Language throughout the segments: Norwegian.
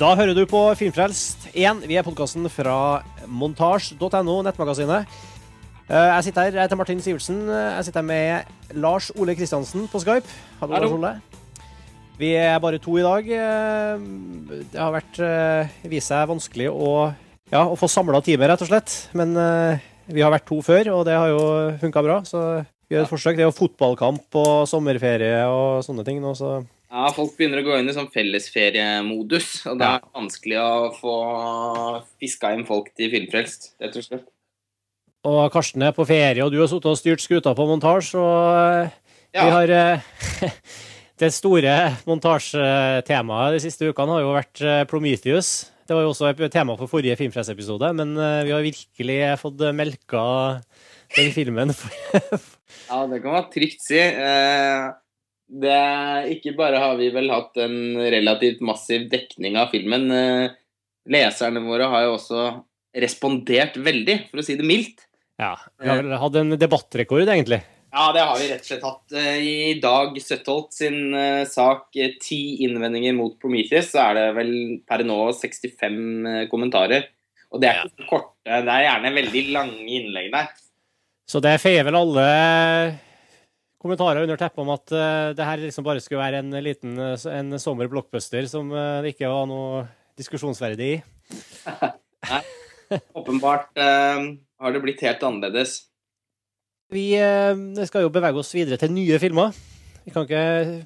Da hører du på Filmfrelst 1. Vi er podkasten fra montasj.no, nettmagasinet. Eh, Jeg sitter her, jeg heter Martin Sivertsen. Jeg sitter her med Lars Ole Kristiansen på Skype. Hallo. Lars Ole. Vi er bare to i dag. Eh, Det har vært eh, vist seg vanskelig å, ja, å få samla teamet, rett og slett. Men vi har vært to før, og det har jo funka bra. Så vi gjør et forsøk. Det er jo fotballkamp og sommerferie og sånne ting nå, så Ja, folk begynner å gå inn i sånn fellesferiemodus, og det er vanskelig å få fiska inn folk til Filmfrelst, rett og slett. Og Karsten er på ferie, og du har sittet og styrt skuta på montasje. Og Ja. vi har eh, Det store montasjetemaet de siste ukene har jo vært eh, Prometheus. Det var jo også et tema for forrige Filmfrelsepisode, men eh, vi har virkelig fått melka den filmen. Ja, det kan man trygt si. Eh, Det, ikke bare har vi vel hatt en relativt massiv dekning av filmen. eh, Leserne våre har jo også respondert veldig, for å si det mildt. Ja, vi har vel hatt en debattrekord, egentlig. Ja, det har vi rett og slett hatt. Eh, I Dag Søttholt sin eh, sak 'Ti innvendinger mot Prometheus', så er det vel per nå 65 eh, kommentarer. Og det er ikke så korte, det er gjerne veldig lange innlegg der. Så det feier vel alle kommentarer under teppet om at uh, det her liksom bare skulle være en liten eh, en sommer blockbuster som eh, det ikke var noe diskusjonsverdig i. Nei. Åpenbart uh, har det blitt helt annerledes. Vi skal jo bevege oss videre til nye filmer. Vi kan, ikke,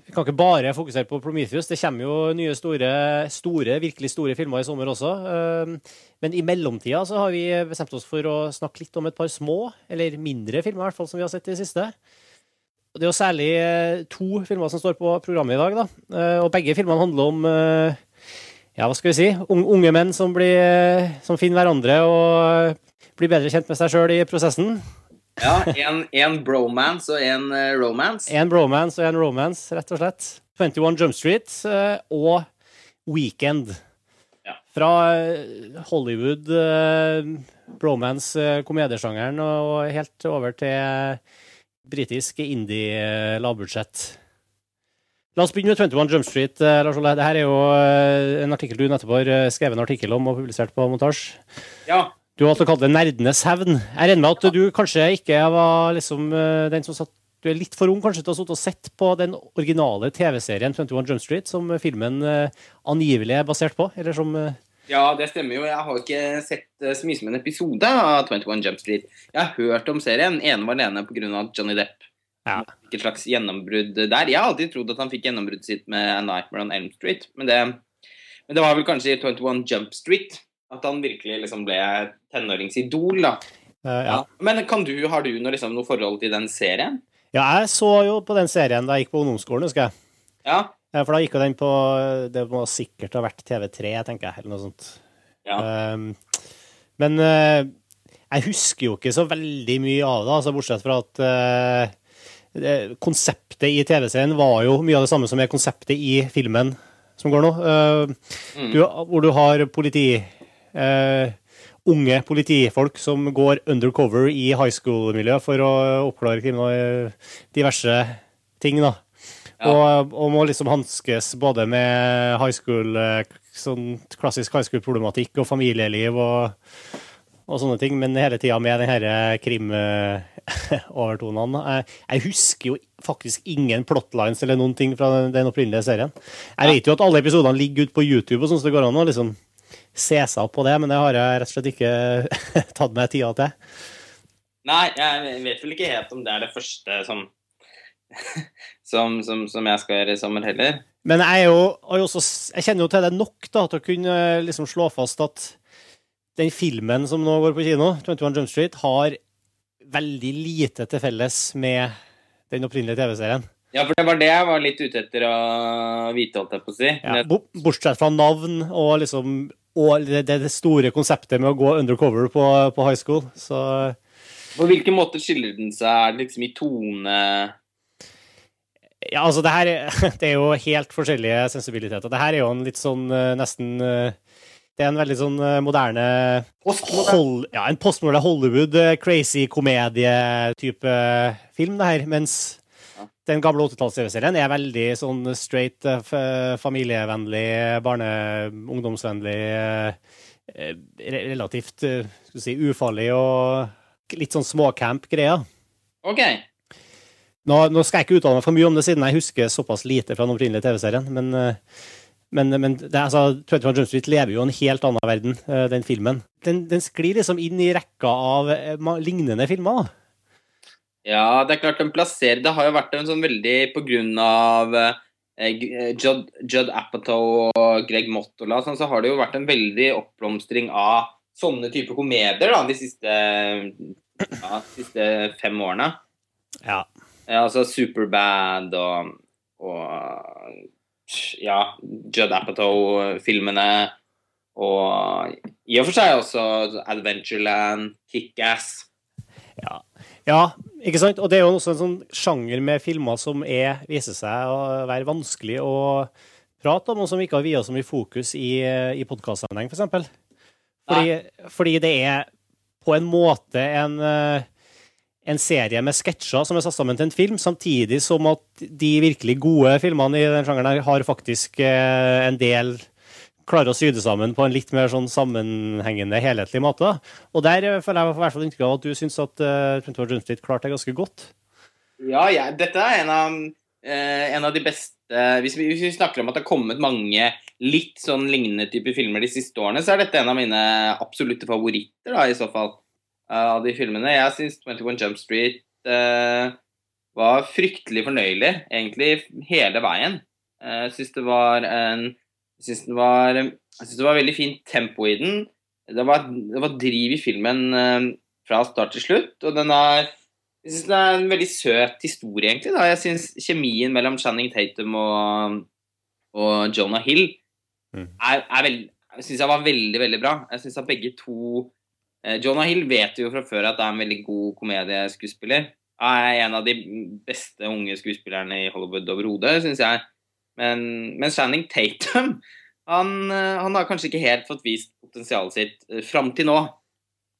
vi kan ikke bare fokusere på Prometheus. Det kommer jo nye store, store, virkelig store filmer i sommer også. Men i mellomtida så har vi bestemt oss for å snakke litt om et par små, eller mindre filmer, i hvert fall, som vi har sett i det siste. Det er jo særlig eh, to filmer som står på programmet i dag. da. Eh, Og begge filmene handler om eh, ja, hva skal vi si, unge menn som, blir, som finner hverandre og blir bedre kjent med seg sjøl i prosessen. Ja, en, en bromance og en romance. En bromance og en romance, rett og slett. 21 Jump Street og Weekend. Ja. Fra Hollywood, eh, bromance-komediesjangeren, og helt over til britisk indie-lavbudsjett. La oss begynne med 21 Jump Street. eh, Lars Ole. Dette er jo eh, en artikkel du nettopp har eh, skrevet en artikkel om og publisert på montasje. Ja, Du har valgt å kalle det nerdenes hevn. Jeg regner med at du kanskje ikke var liksom den som satt Du er litt for ung kanskje til å ha og sett på den originale TV-serien 21 Jump Street, som filmen angivelig er basert på, eller som Ja, det stemmer jo. Jeg har ikke sett eh, så mye som en episode av 21 Jump Street. Jeg har hørt om serien, ene var alene pga. Johnny Depp. Ja. Ikke et slags gjennombrudd der. Jeg har alltid trodd at han fikk gjennombruddet sitt med A Nightmare on Elm Street, men det, men det var vel kanskje i 21 Jump Street at han virkelig liksom ble tenåringsidol, da. eh, ja. Men kan du, har du noe, liksom, noe forhold til den serien? ja, jeg så jo på den serien da jeg gikk på ungdomsskolen, husker jeg. Ja. Eh, For da gikk jo den på Det må sikkert ha vært TV3, tenker jeg, eller noe sånt. Ja. Um, men uh, jeg husker jo ikke så veldig mye av det, altså bortsett fra at uh, det- konseptet i TV-serien var jo mye av det samme som er konseptet i filmen som går nå. Uh, Mm. du, hvor du har politi... unge politifolk som går undercover i high school-miljø for å oppklare diverse ting, da. Ja. Og, og må liksom hanskes både med high school, eh, sånn klassisk high school-problematikk og familieliv og, og sånne ting, men hele tida med den herre krim-overtonene. Jeg, jeg husker jo faktisk ingen plotlines eller noen ting fra den, den opprinnelige serien. Jeg vet jo at alle episodene ligger ute på YouTube, og sånn så det går an å liksom se seg opp på det, men det har jeg rett og slett ikke tatt meg tida til. Nei, jeg vet vel ikke helt om det er det første som som, som, som jeg skal gjøre i sommer heller. Men jeg, jo, også, jeg kjenner jo til det nok da, til å kunne liksom slå fast at den filmen som nå går på kino, 21 Jump Street, har veldig lite til felles med den opprinnelige TV-serien. Ja, for det var det jeg var litt ute etter å vite, holdt jeg på å si. Ja, bortsett fra navn og liksom og det, det det store konseptet med å gå undercover på, på high school. Så På hvilken måte skiller den seg? Er det liksom i tone Ja, altså, det her er, det er jo helt forskjellige sensibiliteter. Det her er jo en litt sånn eh, nesten eh, Det er en veldig sånn eh, moderne hold, ja, en postmoderne Hollywood, eh, crazy komedie-type film, det her. Mens den gamle 80-talls-TV-serien er veldig sånn straight, familievennlig, barne-, ungdomsvennlig, relativt skal si, ufarlig og litt sånn småcamp-greier. Ok. Nå, nå, skal jeg ikke uttale meg for mye om det, siden jeg husker såpass lite fra den opprinnelige TV-serien. Men, men, men det, altså, 21 Jump Street lever jo en helt annen verden, den filmen. Den, den sklir liksom inn i rekka av lignende filmer. da. Ja, det er klart den plasserer Det har jo vært en sånn veldig på grunn av eh, Judd, Judd Apatow og Greg Mottola, sånn, så har det jo vært en veldig oppblomstring av sånne typer komedier da, de siste, ja, siste fem årene. Ja. Ja altså Superbad og, og ja, Judd Apatow-filmene. Og i og for seg også Adventureland, Kickass. Ja. ja, ikke sant? Og det er jo også en sånn sjanger med filmer som er, viser seg å være vanskelig å prate om, og som ikke har viet så mye fokus i, i podkastsammenheng, f.eks. For fordi, fordi det er på en måte en, en serie med sketsjer som er satt sammen til en film, samtidig som at de virkelig gode filmene i den sjangeren har faktisk en del klarer å sy det sammen på en litt mer sånn sammenhengende, helhetlig måte. Og der føler jeg i hvert fall inntrykk av at du syns at uh, 21 Jump Street klarte det ganske godt. Ja, ja, dette er en av, eh, en av de beste hvis vi, hvis vi, snakker om at det har kommet mange litt sånn lignende typer filmer de siste årene, så er dette en av mine absolutte favoritter, da, i så fall, av de filmene. Jeg syns 21 Jump Street var fryktelig fornøyelig, egentlig, hele veien. Jeg syns det var en jeg syns det, det, var veldig fint tempo i den. Det var, det var driv i filmen uh, fra start til slutt. Og den er Jeg syns det er en veldig søt historie, egentlig. Da. Jeg syns kjemien mellom Channing Tatum og, og Jonah Hill mm. er, er veld, jeg synes jeg var veldig, veldig bra. Jeg syns at begge to Jonah Hill vet jo fra før at det er en veldig god komedieskuespiller. Han er en av de beste unge skuespillerne i Hollywood overhodet, syns jeg. Men, men Channing Tatum han, eh, han, har kanskje ikke helt fått vist potensialet sitt uh, fram til nå.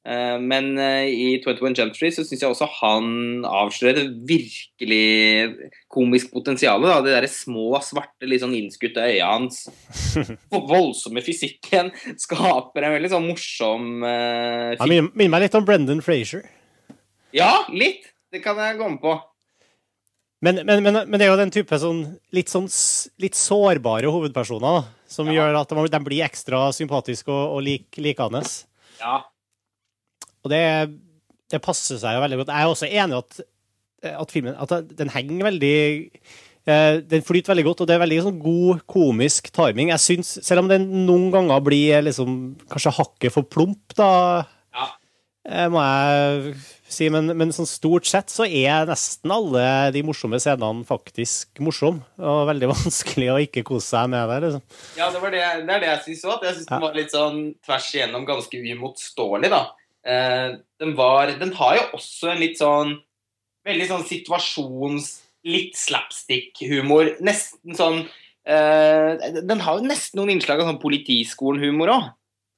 Uh, men uh, i 21 Jump Street så syns jeg også han avslører virkelig komisk potensial. De der små, svarte, litt sånn innskutte øya hans. Voldsomme fysikken skaper en veldig sånn morsom uh, Han minner meg litt om Brendan Frazier. Ja, litt. Det kan jeg gå med på. Men, men, men, men, det er jo den type sånn litt, sånn, litt sårbare hovedpersoner som ja. gjør at de blir ekstra sympatiske og, og lik, likende. Ja. Og det, det, passer seg jo veldig godt. Jeg er også enig i at, at, filmen at den henger veldig eh, Den flyter veldig godt, og det er veldig sånn god komisk timing. Jeg synes, Selv om den noen ganger blir liksom, kanskje hakket for plump, da ja. Eh, må jeg si, men, men sånn stort sett så er nesten alle de morsomme scenene faktisk morsomme. Og veldig vanskelig å ikke kose seg med det. liksom. Ja, det, det, det er det jeg syns òg. Jeg syns ja. den var litt sånn tvers igjennom ganske uimotståelig, da. Eh, den, var, den har jo også en litt sånn Veldig sånn situasjons... Litt slapstick-humor. Nesten sånn eh, Den har jo nesten noen innslag av sånn Politiskolen-humor òg.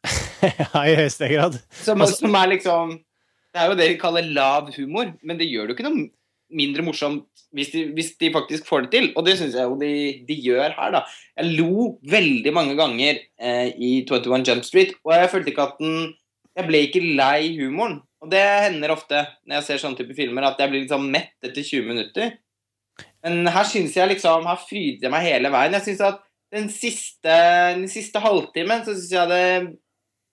ja, i høyeste grad. Som, altså, som er liksom det er jo det vi kaller lav humor, men det gjør det jo ikke noe mindre morsomt hvis de, hvis de faktisk får det til. Og det syns jeg jo de, de, gjør her, da. Jeg lo veldig mange ganger eh, i 21 Jump Street, og jeg følte ikke at den Jeg ble ikke lei humoren. Og det hender ofte når jeg ser sånne type filmer, at jeg blir liksom mett etter 20 minutter. Men her syns jeg liksom Her fryder jeg meg hele veien. Jeg syns at den siste, den siste halvtimen så syns jeg det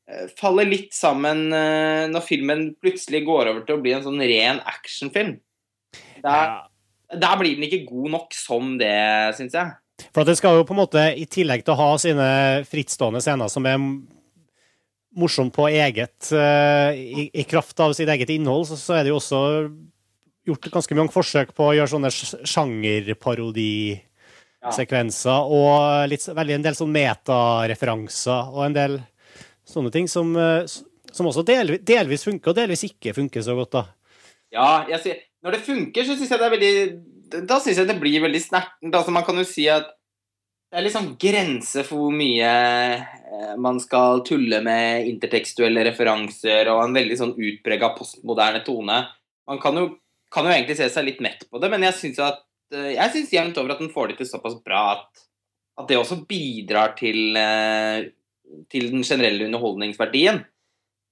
Eh, faller litt sammen eh, når filmen plutselig går over til å bli en sånn ren actionfilm. Der, ja. der blir den ikke god nok som det, syns jeg. For det skal jo på en måte, i tillegg til å ha sine frittstående scener som er morsomt på eget uh, i, i, kraft av sitt eget innhold, så, så, er det jo også gjort ganske mange forsøk på å gjøre sånne sjangerparodisekvenser ja. og litt, veldig en del sånn metareferanser og en del Sånne ting som, eh, som også delvis, delvis, funker, og delvis ikke funker så godt, da. Ja, jeg når det funker, så syns jeg det er veldig Da syns jeg det blir veldig snertent. Altså, man kan jo si at det er litt sånn grense for hvor mye eh, man skal tulle med intertekstuelle referanser og en veldig sånn utprega postmoderne tone. Man kan jo, kan jo, egentlig se seg litt mett på det, men jeg syns eh, jevnt over at den får det til såpass bra at, at det også bidrar til, eh, til den generelle underholdningsverdien.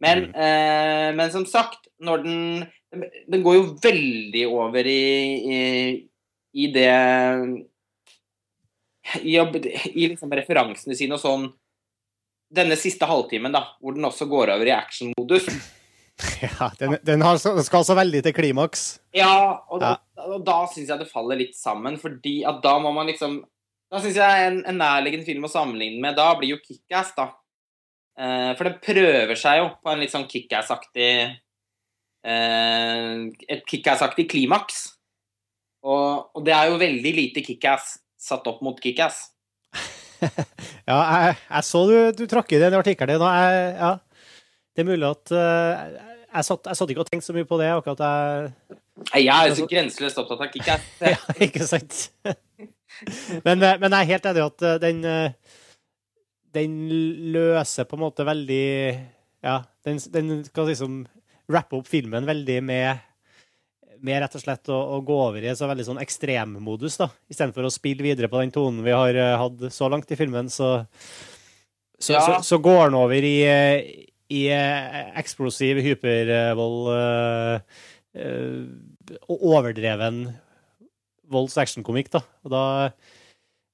Men, Mm. eh, men som sagt, når den Den går jo veldig over i, i, i det I, i liksom referansene sine og sånn Denne siste halvtimen, da, hvor den også går over i actionmodus. Ja, den, den så- skal så veldig til klimaks. Ja, og da, og da syns jeg det faller litt sammen, fordi at da må man liksom Da syns jeg en, en nærliggende film å sammenligne med da blir jo Kickass, da. Eh, for den prøver seg jo på en litt sånn Kickass-aktig eh, Et Kickass-aktig klimaks. Og, og det er jo veldig lite Kickass satt opp mot Kickass. Ja, jeg, jeg så du, du trakk i den artikkelen din, jeg, ja. Det er mulig at eh, jeg, satt, jeg satt ikke og tenkte så mye på det, akkurat jeg Jeg er så grenseløst opptatt av Kickass. Ja, ikke sant? Men, eh, men jeg er helt enig i at eh, den Den løser på en måte veldig Ja, den, den skal liksom rappe opp filmen veldig med med rett og slett å, å gå over i så veldig sånn ekstremmodus, da. Istedenfor å spille videre på den tonen vi har eh, hatt så langt i filmen, så så, Ja. så, så går den over i, i eh, eksplosiv hypervold øh, og overdreven volds- actionkomikk, da. Og da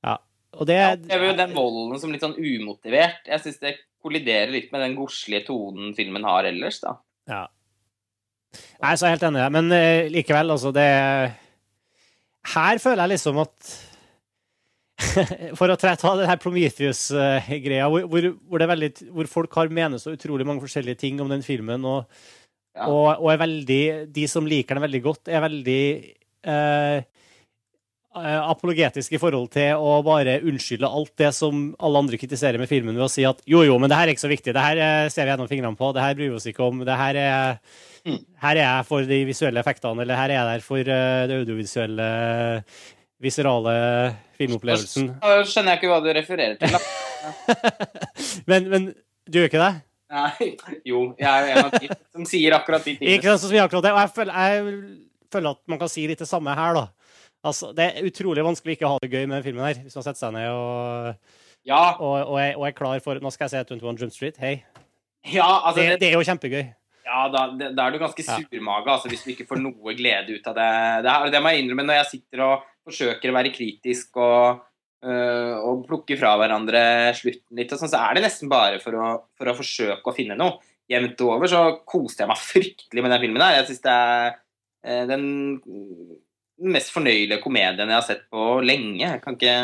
Ja. Og det Jeg opplever jo den volden som litt sånn umotivert. Jeg syns det kolliderer litt med den godslige tonen filmen har ellers, da. Ja. Jeg er jeg helt enig, men uh, likevel, altså, det Her føler jeg liksom at For å ta det her Prometheus-greia, hvor, hvor, hvor, hvor folk har mener så utrolig mange forskjellige ting om den filmen, og, Ja. og, og er veldig De som liker den veldig godt, er veldig eh, apologetisk i forhold til å bare unnskylde alt det som alle andre kritiserer med filmen, ved å si at jo, jo, men det her er ikke så viktig, det her eh, ser vi gjennom fingrene på, det her bryr vi oss ikke om, det her er Mm. her er jeg for de visuelle effektene, eller her er jeg der for eh, det audiovisuelle, viserale filmopplevelsen. Da skjønner jeg ikke hva du refererer til. Da. Men, men du gjør ikke det? Nei, jo, jeg er jo en av de som sier akkurat de tingene. Ikke sant, så sier akkurat det. Og jeg føler, jeg føler at man kan si litt det samme her, da. Altså, det er utrolig vanskelig ikke å ha det gøy med den filmen her, hvis man setter seg ned og, Ja, og, og, er, og er klar for Nå skal jeg se 21 Jump Street. Hei. ja altså Det, det, det er jo kjempegøy. ja da, det, da er du ganske surmaga altså, hvis du ikke får noe glede ut av det. Det, her, det må jeg innrømme når jeg sitter og forsøker å være kritisk og, øh, og plukke fra hverandre slutten litt, og sånn, så er det nesten bare for å, for å forsøke å finne noe. Jevnt over så koste jeg meg fryktelig med den filmen her. Jeg synes det er eh, den den mest fornøyelige komedien jeg har sett på lenge. Jeg kan ikke?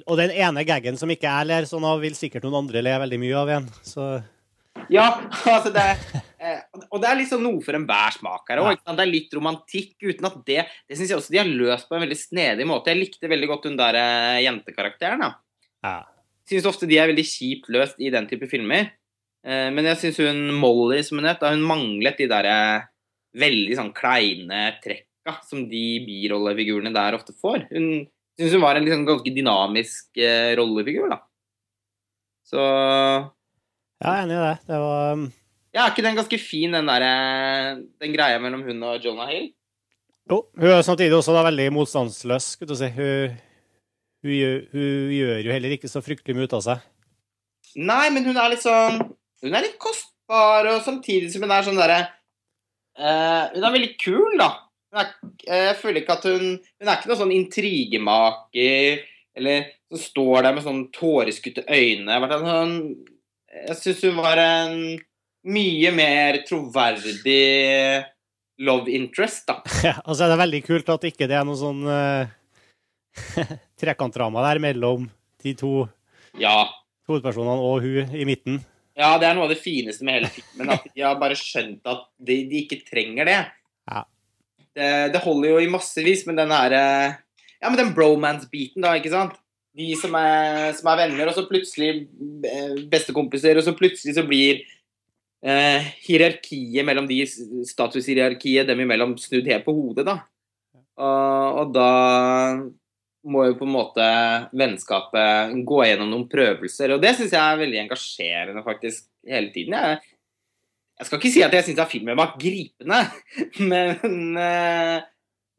Og den ene gaggen som ikke jeg ler sånn av, vil sikkert noen andre le veldig mye av igjen. Så Ja, altså det eh, Og det er liksom noe for enhver smak her òg. Det er litt romantikk uten at det Det syns jeg også de har løst på en veldig snedig måte. Jeg likte veldig godt hun der eh, jentekarakteren. da. ja. Syns ofte de er veldig kjipt løst i den type filmer. Eh, men jeg syns hun Molly, som hun het, hun manglet de der veldig sånn kleine trekka som de birollefigurene der ofte får. Hun syns hun var en liksom ganske dynamisk eh, rollefigur, da. Så ja, jeg er enig i det. Det var um, Ja, er ikke den ganske fin, den der, eh, den greia mellom hun og Jonah Hill? Jo, hun er samtidig også da veldig motstandsløs, skulle du si. Hun, hun, gjør, hun gjør jo heller ikke så fryktelig mye ut av seg. Nei, men hun er litt sånn Hun er litt kostbar, og samtidig som hun er sånn derre uh, Hun er veldig kul, da. Hun er, eh, jeg føler ikke at hun Hun er ikke noen sånn intrigemaker, eller som står der med sånn tåreskutte øyne. Sånn, jeg syns hun var en mye mer troverdig love interest, da. Ja, altså det er veldig kult at ikke det er noe sånn uh, trekantdrama der mellom de to Ja. hovedpersonene og hun i midten. Ja, det er noe av det fineste med hele filmen. At de har bare skjønt at de, de ikke trenger det. Det. Det holder jo i massevis, men den her eh, Ja, men den bromance-biten, da, ikke sant? De som er, som er venner, og så plutselig eh, bestekompiser, og så plutselig så blir eh, hierarkiet mellom de, statushierarkiet dem imellom, snudd helt på hodet, da. Og, og da må jo på en måte vennskapet gå gjennom noen prøvelser. Og det syns jeg er veldig engasjerende faktisk hele tiden. Jeg, jeg skal ikke si at jeg syns filmen var gripende, men, eh,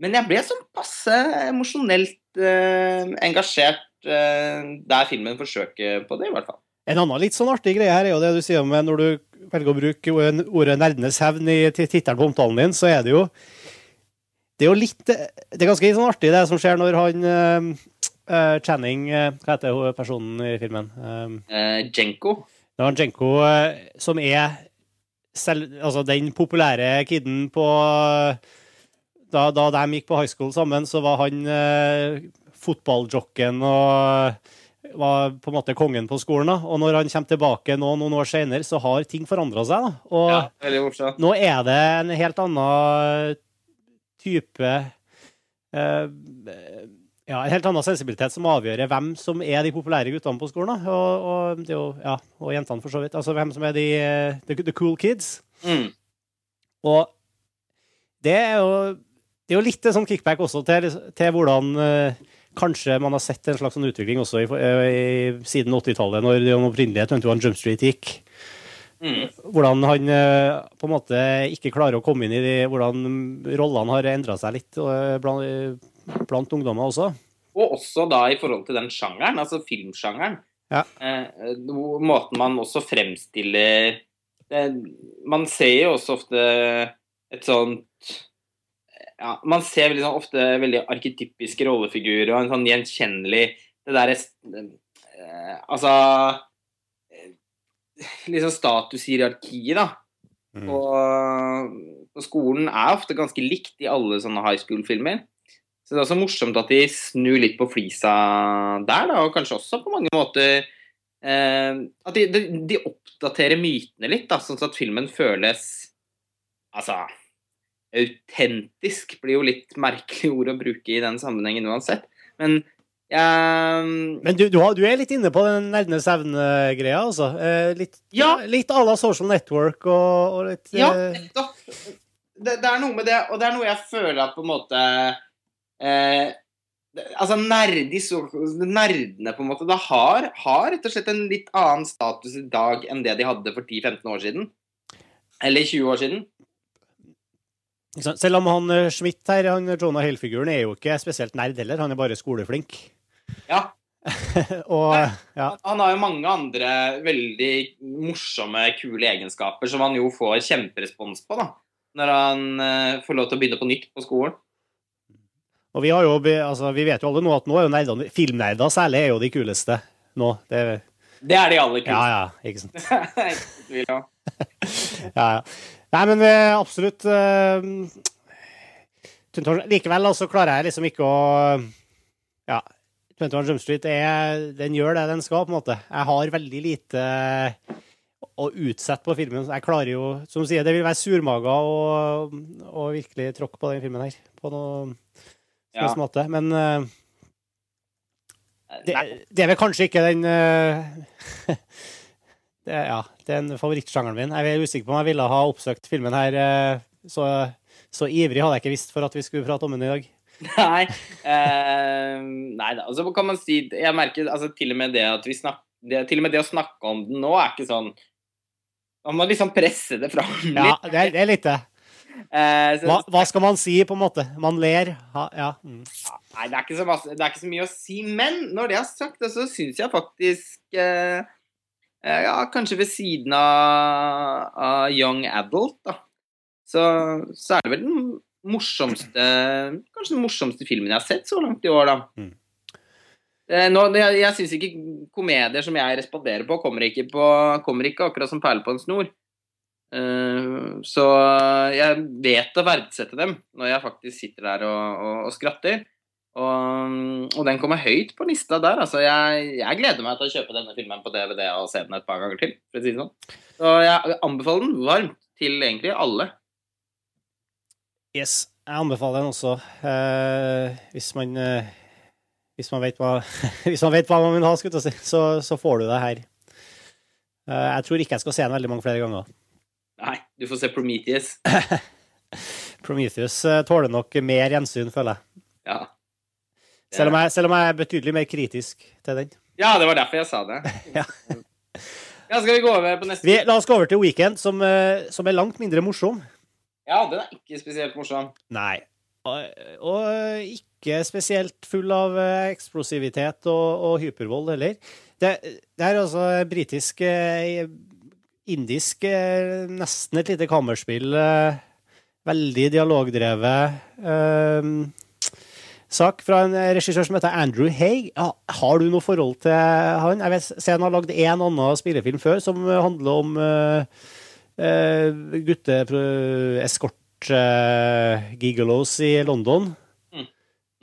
Men jeg ble sånn passe emosjonelt eh, engasjert eh, der filmen forsøker på det, i hvert fall. En annen litt sånn artig greie her er jo det du sier om når du velger å bruke ordet 'nerdenes hevn' i tittelen på omtalen din, så er det jo Det er jo litt Det er ganske sånn artig, det som skjer når han uh, Channing uh, Hva heter personen i filmen? Um, uh, Jenko. Det var Jenko som er selv, altså den populære kiden på da, da de gikk på high school sammen, så var han fotballjocken og var på en måte kongen på skolen. da, Og når han kommer tilbake nå, noen år senere, så har ting forandra seg. da. Og ja, nå er det en helt annen type uh, ja, En helt annen sensibilitet som avgjør hvem som er de populære guttene på skolen. og Og, jo, ja, og jentene, for så vidt. Altså hvem som er de the, the cool kids. Mm. Og det er jo det er jo litt sånn kickback også til, til hvordan uh, Kanskje man har sett en slags sånn utvikling også i, i, siden 80-tallet, når de opprinnelige 21 Jump Street gikk. Mm. Hvordan han eh, på en måte ikke klarer å komme inn i de, hvordan rollene har endra seg litt blant, blant, ungdommer også. Og også da i forhold til den sjangeren, altså filmsjangeren. Ja. Eh, måten man også fremstiller eh, Man ser jo også ofte et sånt ja, Man ser veldig, sånn, ofte veldig arketypiske rollefigurer og en sånn gjenkjennelig Det derre eh, Altså Liksom statushierarkiet, da. Mm. Og, og, skolen er ofte ganske likt i alle sånne high school-filmer. Så det er også morsomt at de snur litt på flisa der, da, og kanskje også på mange måter eh, At de, de, de, oppdaterer mytene litt, da, sånn at filmen føles Altså autentisk blir jo litt merkelig ord å bruke i den sammenhengen uansett. Men jeg Men du, du, har, du er litt inne på den nerdenes evne-greia, altså? Eh, litt, ja. litt à la Social Network og, og litt Ja, eh, nettopp. Det, det, er noe med det, og det er noe jeg føler at på en måte eh, Altså nerdis, nerdene på en måte da har, har rett og slett en litt annen status i dag enn det de hadde for 10-15 år siden. Eller 20 år siden. Selv om han eh, Schmidt her, han Jonah Hill-figuren, er jo ikke spesielt nerd heller. Han er bare skoleflink. Ja. og, ja. Han har jo mange andre veldig morsomme, kule egenskaper som han jo får kjemperespons på, da. Når han uh, får lov til å begynne på nytt på skolen. Og vi, har jo, altså, vi vet jo alle nå at nå er jo nerdene, filmnerder særlig er jo de kuleste nå. Det, det er de aller kuleste. Ja, ja, ikke sant. ja, ja. Nei, men eh, absolutt uh, Likevel altså, klarer jeg liksom ikke å Ja. 21 Jump Street er, den gjør det den skal, på en måte. Jeg har veldig lite å utsette på filmen. Jeg klarer jo, som du sier, det vil være surmaga og virkelig tråkke på den filmen her. På noe ja. måte. Men uh, det, det, er vel kanskje ikke den uh, det, ja, det er en favorittsjangeren min. Jeg er usikker på om jeg ville ha oppsøkt filmen her. Uh, så, så ivrig hadde jeg ikke visst for at vi skulle prate om den i dag. Nei. Nei da. Og så kan man si Jeg merker altså, til og med det at vi snakker det, Til og med det å snakke om den nå er ikke sånn Man må liksom presse det fram litt. Ja, det er, det er litt det. Eh, hva, hva, skal man si, på en måte? Man ler. Ha, ja. Mm. Nei, det er, ikke så masse, det er ikke så mye å si. Men når det er sagt, så syns jeg faktisk eh, Eh, ja, kanskje ved siden av, av Young Adult, da. Så, så, er det vel den morsomste Kanskje den morsomste filmen jeg har sett så langt i år, da. Mm. Eh, nå, jeg jeg syns ikke komedier som jeg responderer på, kommer ikke, på, kommer ikke akkurat som perler på en snor. Uh, så jeg vet å verdsette dem når jeg faktisk sitter der og, og, og skratter. Og, og, den kommer høyt på lista der. Altså, jeg, jeg, gleder meg til å kjøpe denne filmen på DVD og se den et par ganger til. For å si sånn. Så jeg anbefaler den varmt til egentlig alle. Yes, jeg anbefaler den også. Eh, hvis man eh, hvis man, vet hva, hvis man vet hva man vil ha, så, så, får du det her. Eh, jeg tror ikke jeg skal se den veldig mange flere ganger. Nei, du får se Prometheus. Prometheus eh, tåler nok mer gjensyn, føler jeg. Ja. Selv om, jeg, selv om jeg er betydelig mer kritisk til den. Ja, det var derfor jeg sa det. ja. ja. Skal vi gå over på neste? Vi, la oss gå over til Weekend, som, eh, som, er langt mindre morsom. Ja, den er ikke spesielt morsom. Nei. Og, og ikke spesielt full av eh, eksplosivitet og, og hypervold heller. Det, det er altså britisk Indisk eh, nesten et lite kammerspill. eh, Veldig dialogdrevet. eh, sak fra en regissør som heter Andrew Haig. Ja, har du noe forhold til han? Jeg vet, ser han har lagd en annen spillefilm før som handler om uh, uh, gutte-eskort-gigolos i London.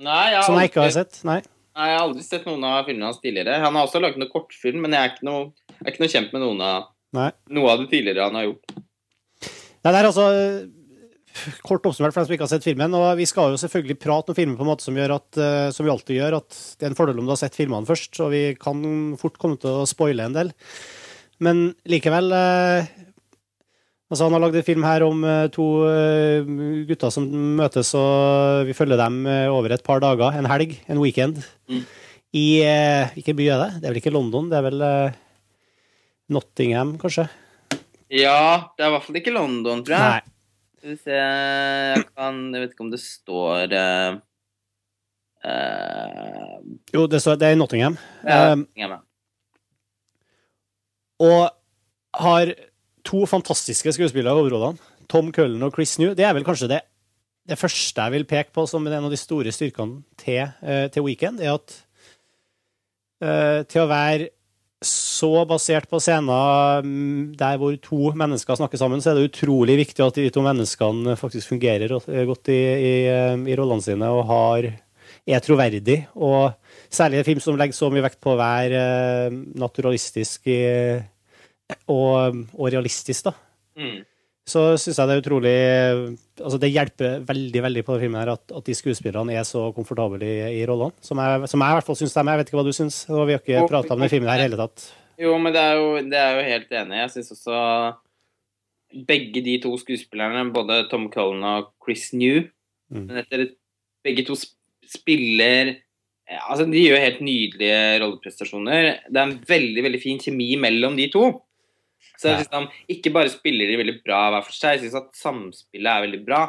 Nei, jeg Som jeg ikke har sett. Nei. nei, jeg har aldri sett noen av filmene hans tidligere. Han har også laget noen kortfilm, men jeg er ikke noe, jeg er ikke noe kjent med noen av, Nei. noe av det tidligere han har gjort. Nei, det er altså kort oppsummert for dem som ikke har sett filmen. Og vi skal jo selvfølgelig prate om filmen på en måte som, at, eh, som vi alltid gjør, at det er en fordel om du har sett filmene først, og vi kan fort komme til å spoile en del. Men likevel eh, Altså, han har lagd en film her om eh, to eh, gutter som møtes, og vi følger dem eh, over et par dager. En helg, en weekend. Mm. I eh, Hvilken by er det? Det er vel ikke London? Det er vel eh, Nottingham, kanskje? Ja, det er i hvert fall ikke London, tror jeg. Nei. Skal vi se Jeg kan Jeg vet ikke om det står uh, uh, Jo, det, står, det er i Nottingham. ja, Nottingham ja. Um, og har to fantastiske skuespillere i hovedrollene. Tom Cullen og Chris New. Det er vel kanskje det, det første jeg vil peke på som en av de store styrkene til, uh, til Weekend, er at eh, til å være så basert på scener der hvor to mennesker snakker sammen, så er det utrolig viktig at de to menneskene faktisk fungerer godt i, i, eh, i rollene sine og har, er troverdig. Og særlig en film som legger så mye vekt på å være eh, naturalistisk i, og, og realistisk, da. Mm. Så syns jeg det er utrolig Altså, det hjelper veldig veldig på den filmen her at, at de skuespillerne er så komfortable i, i rollene. Som jeg, som jeg i hvert fall syns de er. Jeg vet ikke hva du syns. Vi har ikke prata om den filmen her i hele tatt. Jo, men det er jo, det er jo helt enig. Jeg syns også begge de to skuespillerne, både Tom Cullen og Chris New Mm. men etter Begge to spiller Altså, de gjør helt nydelige rolleprestasjoner. Det er en veldig, veldig fin kjemi mellom de to. Så synes de ikke bare spiller de veldig bra hver for seg, jeg syns at samspillet er veldig bra.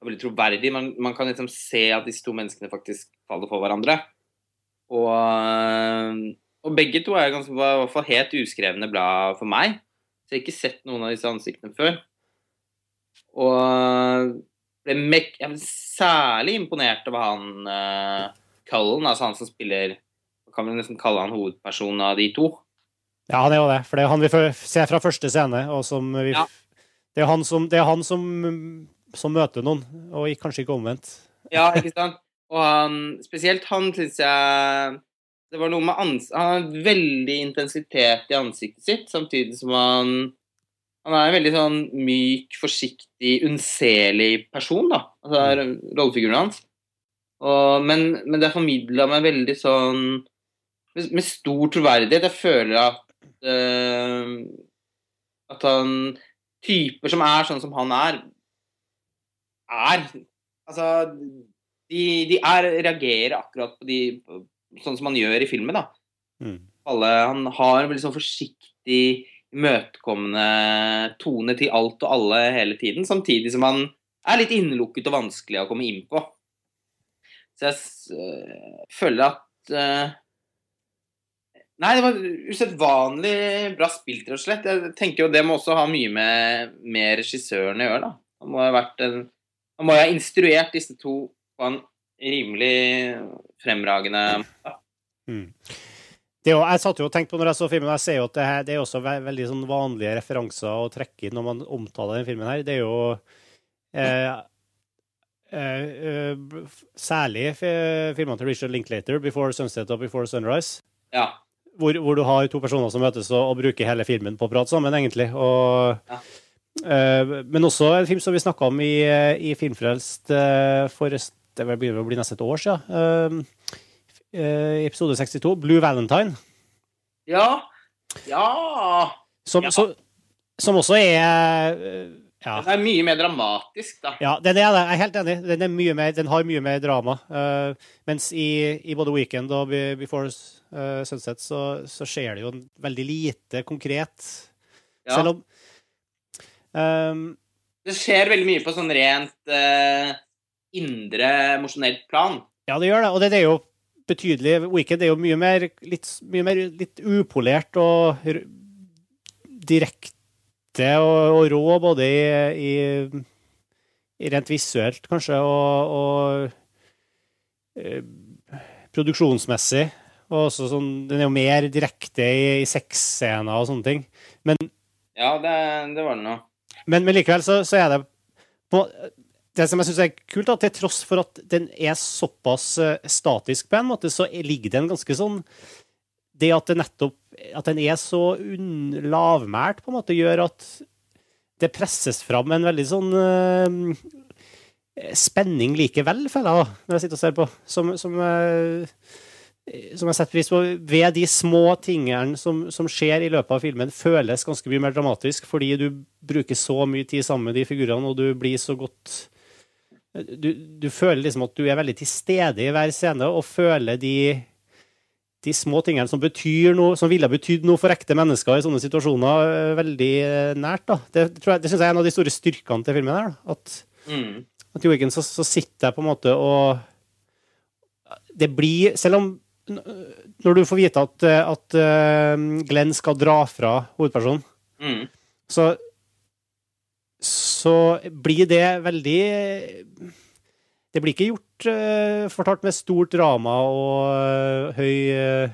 Og veldig troverdig. Man, man kan liksom se at disse to menneskene faktisk faller for hverandre. Og, og begge to er ganske, var i hvert fall helt uskrevne bra for meg. Så jeg har ikke sett noen av disse ansiktene før. Og ble mek jeg ble særlig imponert over han uh, Cullen, altså han som spiller Kan vi nesten kalle han hovedpersonen av de to. Ja, han er jo det. For det er han vi ser fra første scene, og som vi Ja. Det er han som, det er han som, som møter noen, og kanskje ikke omvendt. Ja, ikke sant? Og han, spesielt han syns jeg Det var noe med ans Han har veldig intensitet i ansiktet sitt, samtidig som han Han er en veldig sånn myk, forsiktig, unnselig person, da. Altså det er rollefiguren hans. Og, men, men det er formidla med veldig sånn med, med stor troverdighet. Jeg føler at eh, At han Typer som er sånn som han er, er Altså, de, de er, reagerer akkurat på de Sånn som han gjør i filmen, da. Mm. Alle, han har en veldig sånn forsiktig, imøtekommende tone til alt og alle hele tiden, samtidig som han er litt innelukket og vanskelig å komme inn på. Så jeg øh, føler at øh, Nei, det var usedvanlig bra spilt, rett og slett. Jeg tenker jo det må også ha mye med, med regissøren å gjøre, da. Han må ha en Han må ha instruert disse to på en rimelig fremragende måte. Mm. Det jo, jeg satt jo og tenkte på når jeg så filmen, jeg ser jo at det, her, det er også ve veldig sånn vanlige referanser å trekke inn når man omtaler denne filmen her. Det er jo eh, eh, eh, særlig filmene til Richard Linklater, 'Before Sunset' og 'Before Sunrise', Ja. Hvor, hvor du har to personer som møtes og, og bruker hele filmen på å prate sammen, egentlig. Og, Ja. uh, men også en film som vi snakka om i, eh, i Filmfrelst uh, for det begynner å bli nesten et år siden. eh, eh, episode 62, 'Blue Valentine'. Ja. Ja. Som, Ja. Så, som også er eh, ja. Den er mye mer dramatisk, da. ja, den er det. Jeg er helt enig. Den, er mye mer, den har mye mer drama. Uh, mens i, i både Weekend og Be- Before eh, Sunset så, så skjer det jo veldig lite konkret. Ja. Selv om um, Det skjer veldig mye på sånn rent uh, indre emosjonelt plan. Ja, det gjør det. Og det er jo betydelig Weekend er jo mye mer litt, mye mer, litt upolert og direkte og, og, rå både i, i, i, rent visuelt, kanskje, og, og eh, produksjonsmessig. Og også sånn, den er jo mer direkte i, i sexscener og sånne ting. Men Ja, det, det var den nå. Men, men, likevel så, så, er det på, Det som jeg syns er kult, at til tross for at den er såpass uh, statisk på en måte, så ligger det en ganske sånn Det at det nettopp At den er så lavmælt, på en måte, gjør at det presses fram en veldig sånn uh, spenning likevel, føler jeg, når jeg sitter og ser på. Som, som uh, som jeg setter pris på, ved de små tingene som, som, skjer i løpet av filmen, føles ganske mye mer dramatisk, fordi du bruker så mye tid sammen med de figurene, og du blir så godt Du, du føler liksom at du er veldig til stede i hver scene, og føler de, de små tingene som noe, som ville betydd noe for ekte mennesker i sånne situasjoner, eh, veldig eh, nært. da. Det, tror jeg, det synes jeg er en av de store styrkene til filmen. her. At, mm. at i så, så sitter jeg på en måte og det blir, Selv om når du får vite at, at uh, Glenn skal dra fra hovedpersonen, mm. så, så blir det veldig Det blir ikke gjort uh, fortalt med stort drama og uh, høy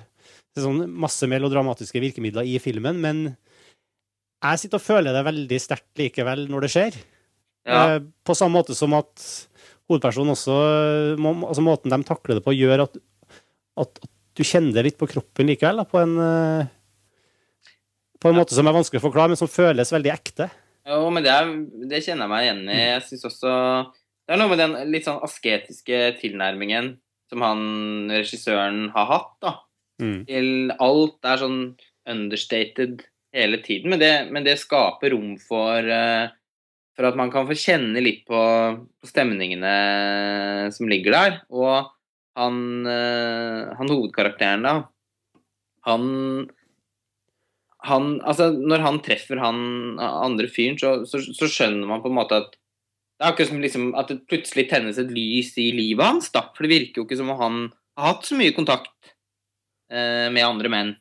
sånn masse melodramatiske virkemidler i filmen, men jeg sitter og føler det veldig sterkt likevel når det skjer. Ja. På samme måte som at hovedpersonen også altså Måten de takler det på, gjør at at, du kjenner det litt på kroppen likevel, da, på en på en måte som er vanskelig å forklare, men som føles veldig ekte. Jo, men det, er, det kjenner jeg meg igjen i. Jeg syns også Det er noe med den litt sånn asketiske tilnærmingen som han regissøren har hatt, da. Mm. Til alt er sånn understated hele tiden. Men det, men det skaper rom for, uh, for at man kan få kjenne litt på, på stemningene som ligger der. Og han, uh, han hovedkarakteren, da, han han, altså Når han treffer han andre fyren, så, så, så, skjønner man på en måte at det er akkurat som liksom, at det plutselig tennes et lys i livet hans. da, For det virker jo ikke som om han har hatt så mye kontakt eh, med andre menn.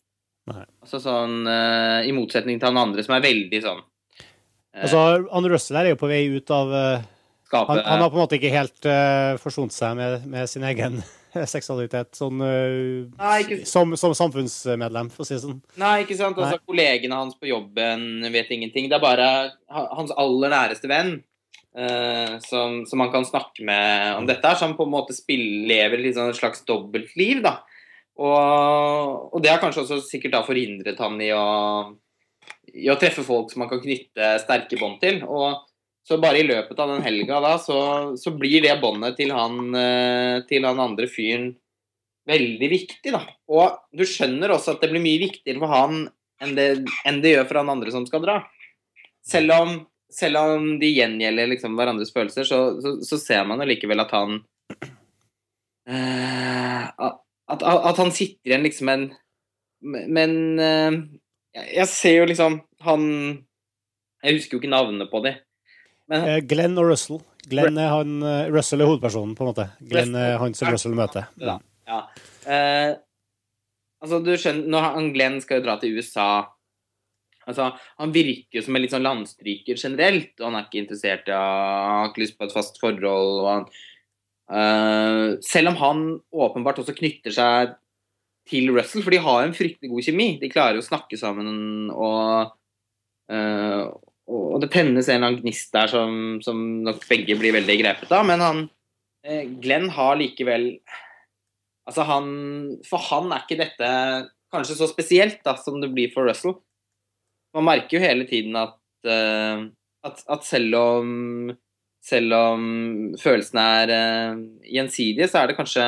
Nei. Altså sånn, eh, I motsetning til han andre som er veldig sånn eh, Altså, han Russell er jo på vei ut av uh, han, han, har på en måte ikke helt uh, forsont seg med, med sin egen seksualitet sånn, uh, Nei, som, som, samfunnsmedlem, for å si det sånn. Nei, ikke sant. Altså, kollegene hans på jobben vet ingenting. Det er bare hans aller næreste venn uh, som, som, han kan snakke med om dette, som på en måte spiller, lever liksom et slags dobbeltliv. da. Og, og, det har kanskje også sikkert da forhindret han i å, i å treffe folk som han kan knytte sterke bånd til. og så bare i løpet av den helga da, så, så blir det båndet til, han, til, han andre fyren veldig viktig, da. Og du skjønner også at det blir mye viktigere for han enn det, enn det gjør for han andre som skal dra. Selv om, selv om de gjengjelder liksom hverandres følelser, så, så, så ser man jo likevel at han uh, at, at, han sitter igjen liksom en Men uh, jeg ser jo liksom han Jeg husker jo ikke navnene på de. Men, uh, Glenn og Russell. Glenn er han, Russell er hovedpersonen, på en måte. Glenn er han som Russell møter. Ja. ja. Altså, du skjønner, når han Glenn skal jo dra til USA Altså, Han virker som en litt sånn landstryker generelt. og Han er ikke interessert i å ha ikke lyst på et fast forhold. Han, uh, selv om han åpenbart også knytter seg til Russell, for de har en fryktelig god kjemi. De klarer å snakke sammen og, uh, og det tennes en eller annen gnist der som, som nok begge blir veldig grepet av. Men han eh, Glenn har likevel Altså, han For han er ikke dette kanskje så spesielt da, som det blir for Russell. Man merker jo hele tiden at, uh, at, at selv om selv om følelsene er uh, gjensidige, så er det kanskje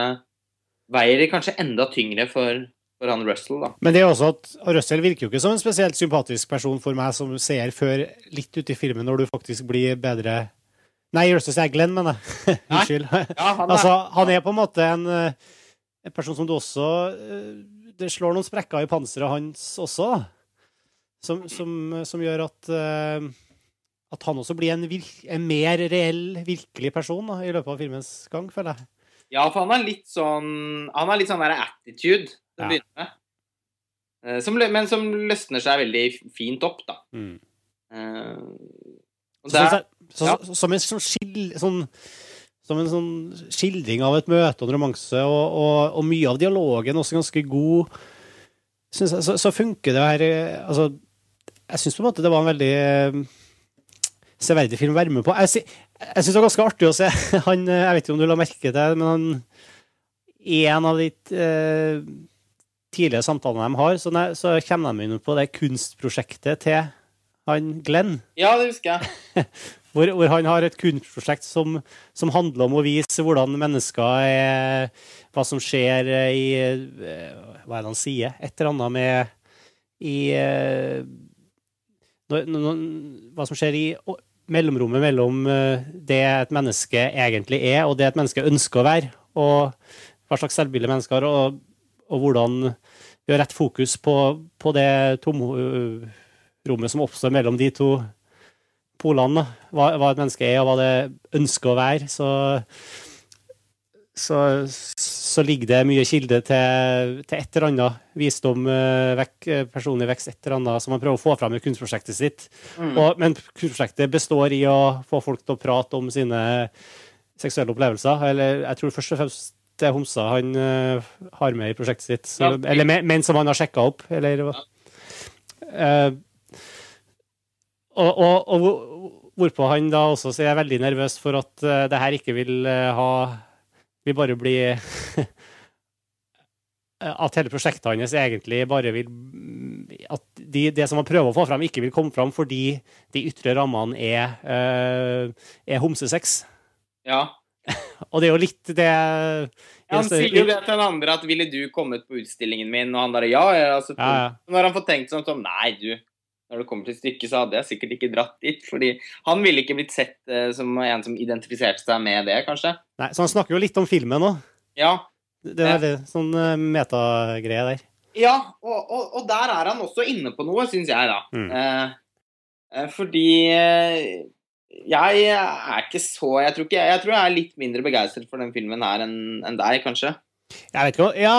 veier kanskje enda tyngre for, for han Russell, da. Men det er også at Russell virker jo ikke som en spesielt sympatisk person for meg som seer før litt ute i filmen, når du faktisk blir bedre Nei, Russell sier Glenn, mener jeg. Unnskyld. Ja, han, er... altså, han er på en måte en, eh, en, person som du også eh, Det slår noen sprekker i panseret hans også, som, som, som, gjør at uh, at han også blir en, en mer reell, virkelig person da, i løpet av filmens gang, føler jeg. Ja, for han har litt sånn Han har litt sånn der attitude til å Ja. begynne med. Eh, Som, men som løsner seg veldig fint opp, da. Mm. Uh, der, så, så, så, som, en sånn skil, sånn, som en sånn skildring av et møte og en romanse, og, og, og mye av dialogen også ganske god, jeg, så, så funker det her eh, Altså, jeg syns på en måte det var en veldig eh, severdig film å være med på. Jeg, jeg syns det var ganske artig å se han eh, Jeg vet ikke om du la merke til det, men han i en av de eh, tidlige samtalene de har, så, ne- så kommer de inn på det kunstprosjektet til han Glenn. ja, det husker jeg. Hvor, hvor han har et kunstprosjekt som, som handler om å vise hvordan mennesker er Hva som skjer i eh, Hva er det han sier? Et eller annet med I når, når, Hva som skjer i mellomrommet mellom eh, det et menneske egentlig er, og det et menneske ønsker å være. Og hva slags selvbilde mennesker har, og, og hvordan vi har rett fokus på, på det tomrommet som oppstår mellom de to polene. Hva, hva et menneske er, og hva det ønsker å være, så, så, så ligger det mye kilde til, til et eller annet visdom, eh, vekk, eh, personlig vekst, et eller annet som man prøver å få fram i kunstprosjektet sitt. Mm. Og, men kunstprosjektet består i å få folk til å prate om sine seksuelle opplevelser. Eller jeg tror først og fremst det er homser han uh, har med i prosjektet sitt. Så, Ja. Eller men, menn som han har sjekka opp, eller hva. uh, og, og, og hvorpå han da også sier jeg er veldig nervøs for at uh, det her ikke vil ha Vil bare bli At hele prosjektet hans egentlig bare vil At de, det som han prøver å få fram, ikke vil komme fram fordi de ytre rammene er, uh, er homsesex. Ja. Og det er jo litt det Han sier jo det til den andre at 'ville du kommet på utstillingen min?' Og han bare 'ja'. ja altså, Ja, ja. Når han får tenkt sånn sånn Nei, du. Når det kommer til stykket, så hadde jeg sikkert ikke dratt dit. Fordi han ville ikke blitt sett eh, som en som identifiserte seg med det, kanskje. Nei, så han snakker jo litt om filmen òg. Ja. Det er veldig sånn eh, metagreie der. Ja, og, og, og der er han også inne på noe, syns jeg, da. Mm. Eh, eh, fordi eh, jeg er ikke så jeg tror, ikke, jeg tror jeg er litt mindre begeistret for den filmen her enn en deg, kanskje. Jeg vet ikke hva Ja,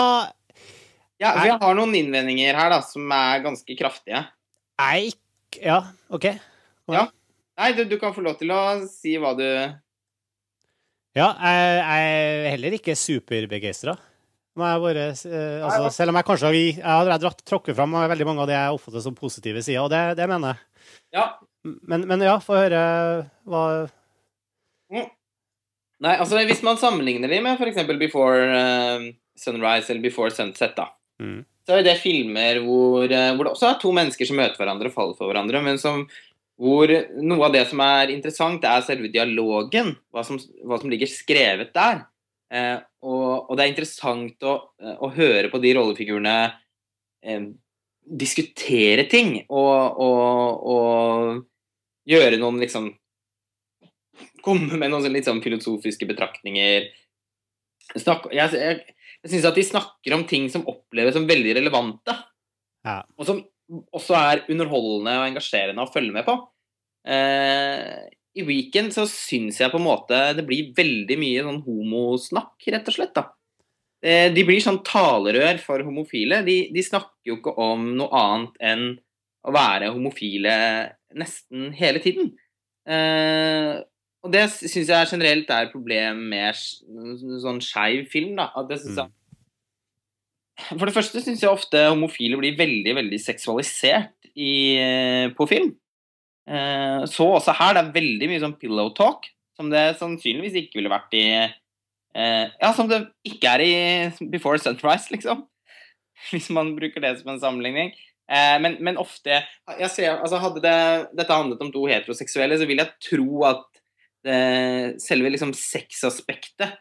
Ja, Vi har noen innvendinger her da, som er ganske kraftige. Ikke Ja, OK. Ja. Nei, du, du kan få lov til å si hva du Ja, jeg, jeg er heller ikke superbegeistra. Eh, altså, Selv om jeg kanskje har Jeg har dratt tråkket fram veldig mange av det jeg oppfatter som positive sider, og det, det mener jeg. Ja. Men, men ja, få høre hva Nei, altså hvis man sammenligner de med f.eks. Before uh, Sunrise eller Before Sunset, da. Mm. Så er det filmer hvor, eh, hvor det også er to mennesker som møter hverandre og faller for hverandre, men som hvor noe av det som er interessant, er selve dialogen. Hva som, hva som ligger skrevet der. Eh, og, og det er interessant å, å høre på de rollefigurene eh, diskutere ting og, og, og gjøre noen liksom Komme med noen sånn litt sånn filosofiske betraktninger. Snakk, jeg jeg, jeg syns at de snakker om ting som oppleves som veldig relevante. Ja. Og som også er underholdende og engasjerende å følge med på. Eh, I Weekend så syns jeg på en måte det blir veldig mye sånn homosnakk, rett og slett. da. Eh, de blir sånn talerør for homofile. De, de snakker jo ikke om noe annet enn å være homofile nesten hele tiden. Eh, og det syns jeg generelt er et problem med sånn skeiv film. da, at det synes jeg for det første syns jeg ofte homofile blir veldig veldig seksualisert i, eh, på film. Eh, så også her, det er veldig mye sånn pillow talk, som det sannsynligvis ikke ville vært i eh, Ja, som det ikke er i Before Sunrise, liksom. Hvis man bruker det som en sammenligning. Eh, men, men ofte jeg ser, altså Hadde det, dette handlet om to heteroseksuelle, så vil jeg tro at det, selve liksom sexaspektet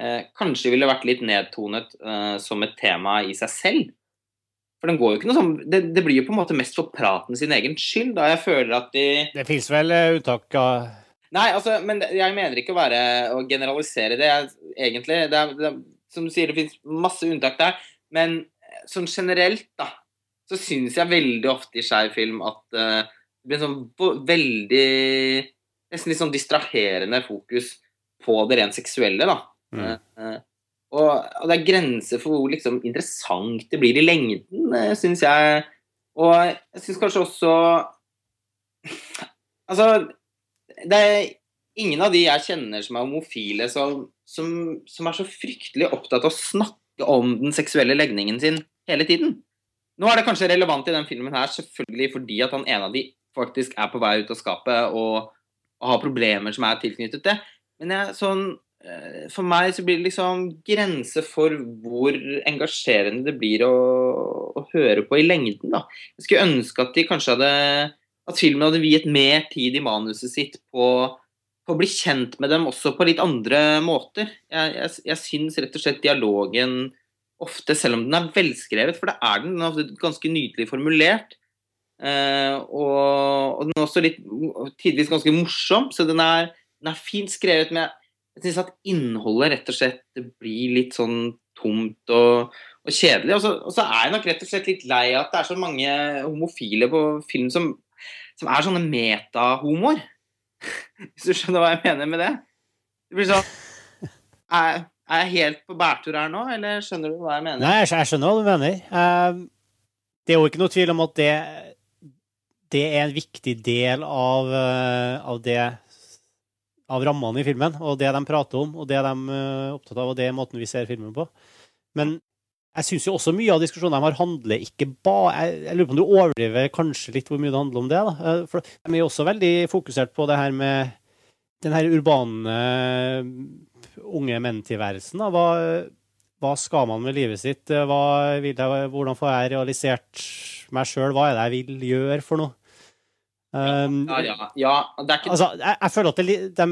eh, kanskje ville vært litt nedtonet eh, som et tema i seg selv. For den går jo ikke noe sånn det, det blir jo på en måte mest for praten sin egen skyld, da jeg føler at de Det fins vel eh, unntak av Nei, altså, men jeg mener ikke å være å generalisere det, jeg, egentlig. Det er, det er, som du sier, det fins masse unntak der. Men eh, sånn generelt, da, så syns jeg veldig ofte i skeiv film at, uh, det blir en sånn veldig Nesten litt sånn distraherende fokus på det rent seksuelle, da. Mm. Uh, og, og, det er grenser for hvor liksom, interessant det blir i lengden, uh, syns jeg. Og jeg syns kanskje også Altså, det er ingen av de jeg kjenner som er homofile, som, som, som er så fryktelig opptatt av å snakke om den seksuelle legningen sin hele tiden. Nå er det kanskje relevant i den filmen her, selvfølgelig fordi at han ene av de faktisk er på vei ut av skapet og, og har problemer som er tilknyttet det. Men jeg, sånn, eh, for meg så blir det liksom grense for hvor engasjerende det blir å, å, høre på i lengden. da. Jeg skulle ønske at de kanskje hadde at filmen hadde viet mer tid i manuset sitt på å bli kjent med dem også på litt andre måter. Jeg, jeg, jeg syns rett og slett dialogen ofte, selv om den er velskrevet, for det er den, den er ganske nydelig formulert, eh, og, og, den er også litt tidvis ganske morsom, så den er, den er fint skrevet, men jeg syns at innholdet rett og slett blir litt sånn tomt og, og kjedelig. Og så, og så, er jeg nok rett og slett litt lei at det er så mange homofile på film som, som er sånne metahomoer. Hvis du skjønner hva jeg mener med det? Det blir sånn er, er, jeg helt på bærtur her nå, eller skjønner du hva jeg mener? Nei, jeg skjønner hva du mener. Uh, det er jo ikke noe tvil om at det, det er en viktig del av, uh, av det av rammene i filmen, og det de prater om, og det de er uh, opptatt av, og det er måten vi ser filmen på. Men jeg syns jo også mye av diskusjonen de har, handler ikke bare jeg, jeg, lurer på om du overdriver kanskje litt hvor mye det handler om det. da. Eh, for De er jo også veldig fokusert på det her med den her urbane unge menn-tilværelsen. Hva, hva, skal man med livet sitt? Hva jeg, hvordan får jeg realisert meg sjøl? Hva er det jeg vil gjøre for noe? Um, ja, ja, ja. Det er ikke altså, jeg, jeg, føler at det, de,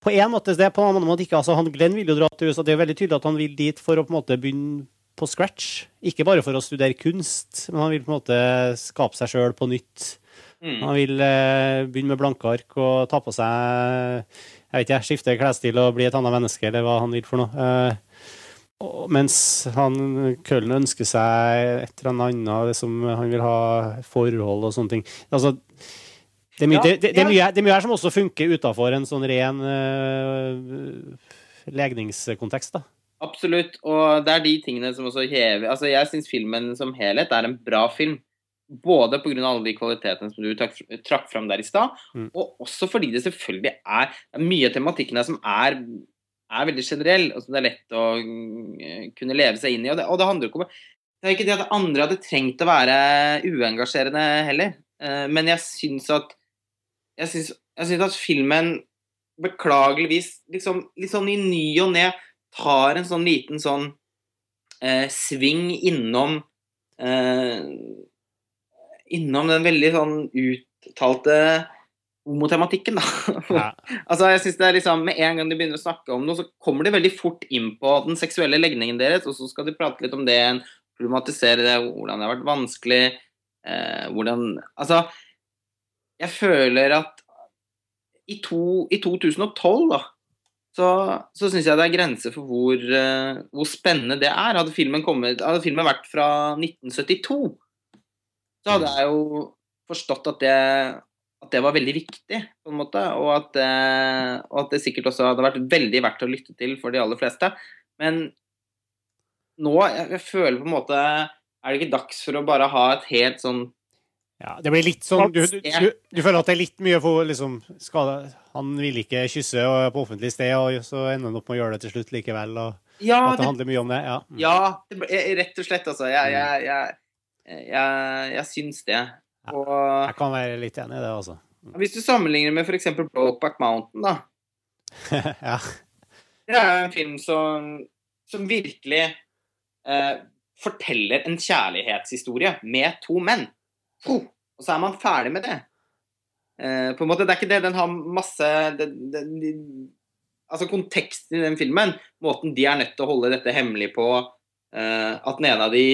på en måte det, på en annen måte ikke. Altså, han, Glenn vil jo dra til USA. Det er veldig tydelig at han vil dit for å på en måte begynne på scratch. Ikke bare for å studere kunst, men han vil på en måte skape seg sjøl på nytt. Mm. Han vil eh, begynne med blanke ark og ta på seg jeg vet ikke, skifte klesstil og bli et annet menneske, eller hva han vil for noe. Eh, og, mens han Køllen ønsker seg et eller annet, som han vil ha forhold og sånne ting. Altså, det er, mye, ja, det, det, det, er mye, det er mye her som også funker utafor en sånn ren uh, legningskontekst. da. Absolutt. Og det er de tingene som også hever Altså, jeg syns filmen som helhet er en bra film. Både pga. alle de kvalitetene som du trakk, trakk fram der i stad, mm. og også fordi det selvfølgelig er, mye av tematikken her som er, er veldig generell. som det er lett å uh, kunne leve seg inn i. Og det, og det handler ikke om Det er ikke det at andre hadde trengt å være uengasjerende heller, uh, men jeg syns at jeg syns, at filmen beklageligvis liksom, litt sånn i ny og ne tar en sånn liten sånn eh, sving innom eh, Innom den veldig sånn uttalte homotematikken, da. Ja. altså, jeg synes det er liksom, Med en gang de begynner å snakke om noe, så kommer de veldig fort inn på den seksuelle legningen deres, og så skal de prate litt om det, problematisere det, hvordan det har vært vanskelig, eh, hvordan Altså, jeg føler at i, to, i 2012, da, så, så syns jeg det er grenser for hvor, uh, hvor, spennende det er. Hadde filmen, kommet, hadde filmen vært fra 1972, så hadde jeg jo forstått at det, at det var veldig viktig, på en måte. Og at, uh, og at, det sikkert også hadde vært veldig verdt å lytte til for de aller fleste. Men nå jeg, jeg føler på en måte Er det ikke dags for å bare ha et helt sånn ja, det blir litt sånn Du, du, du, du føler at det er litt mye for liksom skade. Han vil ikke kysse på offentlig sted, og så ender han opp med å gjøre det til slutt likevel. Og ja, at det, det handler mye om det. Ja, mm. ja det, rett og slett, altså. Jeg, jeg, jeg, jeg, jeg syns det. Og, jeg kan være litt enig i det, altså. Hvis du sammenligner med f.eks. Brokeback Mountain, da. ja. Det er en film som, som virkelig eh, forteller en kjærlighetshistorie med to menn. Og så er man ferdig med det. Uh, på en måte, Det er ikke det. Den har masse det, det, de, Altså konteksten i den filmen, måten de er nødt til å holde dette hemmelig på, uh, at den ene av de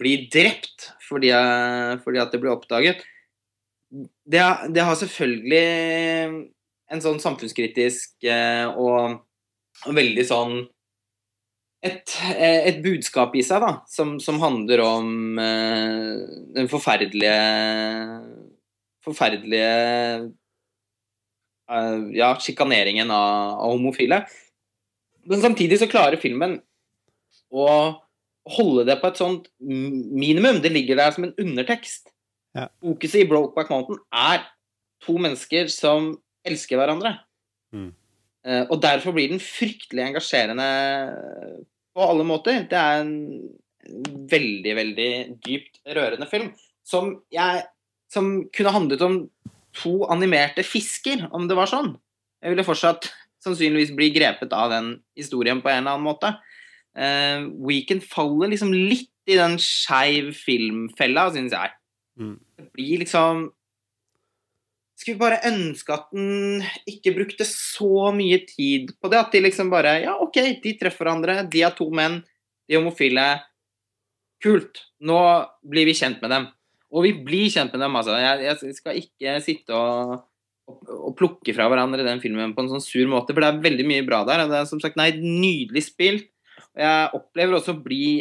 blir drept fordi, fordi at det blir oppdaget, det, det, har selvfølgelig en sånn samfunnskritisk uh, og, og veldig sånn et, eh, et, budskap i seg da, som, som handler om eh, den forferdelige forferdelige eh, Ja, sjikaneringen av, av, homofile. Men samtidig så klarer filmen å holde det på et sånt minimum. Det ligger der som en undertekst. Ja. Fokuset i Brokeback Mountain er to mennesker som elsker hverandre. Mm. Uh, og derfor blir den fryktelig engasjerende på alle måter. Det er en veldig, veldig dypt rørende film som jeg Som kunne handlet om to animerte fisker, om det var sånn. Jeg ville fortsatt sannsynligvis bli grepet av den historien på en eller annen måte. Uh, Weekend faller liksom litt i den skeiv filmfella, syns jeg. Mm. Det blir liksom skulle bare ønske at den ikke brukte så mye tid på det. At de liksom bare Ja, OK, de treffer hverandre. De er to menn. De er homofile. Kult. Nå blir vi kjent med dem. Og vi blir kjent med dem, altså. Jeg, jeg skal ikke sitte og, og, og, plukke fra hverandre den filmen på en sånn sur måte, for det er veldig mye bra der. Det er som sagt nei, nydelig spilt. Og jeg opplever også å bli,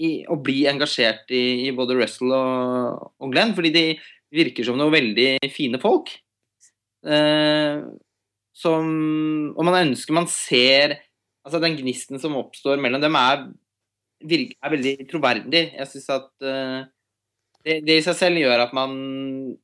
i, å bli engasjert i, i, både Russell og, og Glenn, fordi de virker som noen veldig fine folk. Eh, som Og man ønsker man ser Altså, den gnisten som oppstår mellom dem, er, er veldig troverdig. Jeg syns at eh, det, det, i seg selv gjør at man,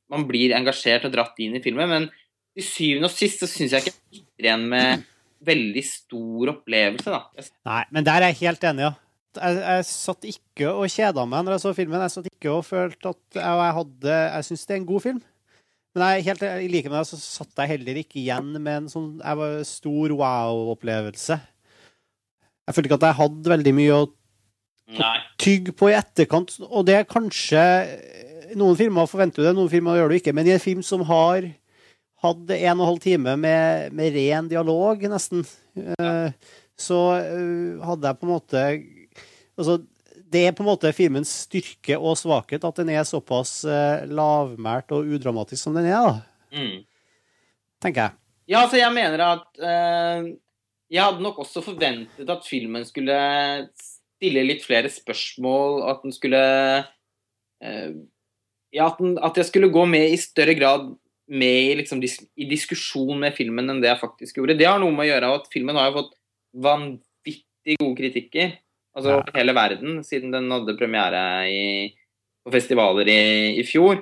man, blir engasjert og dratt inn i filmen. Men til syvende og sist så syns jeg ikke jeg sitter igjen med veldig stor opplevelse, da. Nei, men der er jeg helt enig, ja jeg, jeg, satt ikke og kjeda meg når jeg så filmen. Jeg satt ikke og følte at jeg, jeg hadde Jeg syns det er en god film. Men jeg, helt, i like med deg så satt jeg heller ikke igjen med en sånn jeg var stor wow-opplevelse. Jeg følte ikke at jeg hadde veldig mye å, å tygge på i etterkant. Og det er kanskje Noen filmer forventer du det, noen filmer gjør du ikke. Men i en film som har hatt en og en halv time med, med ren dialog, nesten, ja. Eh, så eh, hadde jeg på en måte altså, det er på en måte filmens styrke og svakhet at den er såpass uh, lavmælt og udramatisk som den er, da. Mm. Tenker jeg. Ja, altså jeg mener at uh, Jeg hadde nok også forventet at filmen skulle stille litt flere spørsmål, at den skulle uh, Ja, at, den, at, jeg skulle gå med i større grad med liksom, dis i diskusjon med filmen enn det jeg faktisk gjorde. Det har noe med å gjøre at filmen har fått vanvittig gode kritikker. Altså ja. hele verden, siden den hadde premiere i, på festivaler i, i fjor.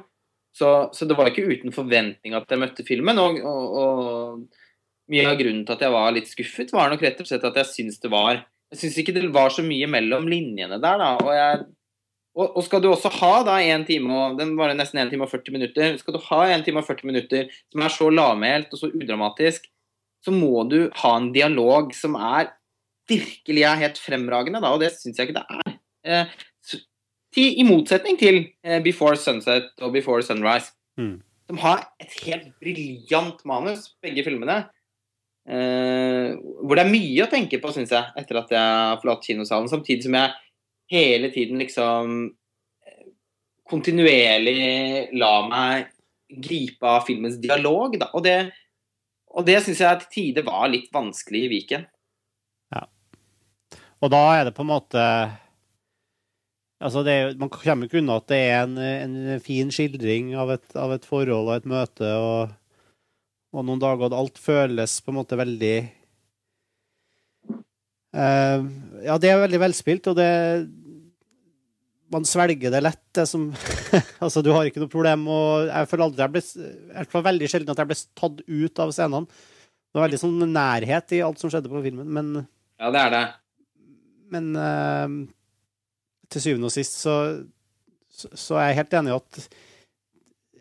Så, så, det var ikke uten forventning at jeg møtte filmen. Og, og, og, mye av grunnen til at jeg var litt skuffet, var nok rett og slett at jeg syns det var Jeg syns ikke det var så mye mellom linjene der, da. Og, jeg, og, skal du også ha da en time og Den varer nesten 1 time og 40 minutter. Skal du ha 1 time og 40 minutter som er så lavmælt og så udramatisk, så må du ha en dialog som er virkelig er helt fremragende, da, og det syns jeg ikke det er. Eh, I motsetning til eh, Before Sunset og Before Sunrise, mm. De har et helt briljant manus, begge filmene. Eh, hvor det er mye å tenke på, syns jeg, etter at jeg har forlatt kinosalen. Samtidig som jeg hele tiden liksom kontinuerlig la meg gripe av filmens dialog. Da. Og det, og det syns jeg til tider var litt vanskelig i Viken. Og da er det på en måte Altså, er, man kommer ikke unna at det er en, en fin skildring av et, av et, forhold og et møte, og, og noen dager og alt føles på en måte veldig uh, Ja, det er veldig velspilt, og det Man svelger det lett, det som Altså, du har ikke noe problem og Jeg føler aldri jeg ble Det føler veldig sjelden at jeg ble tatt ut av scenene. Det var veldig sånn nærhet i alt som skjedde på filmen, men Ja, det er det men uh, til syvende og sist så, så, så, er jeg helt enig i at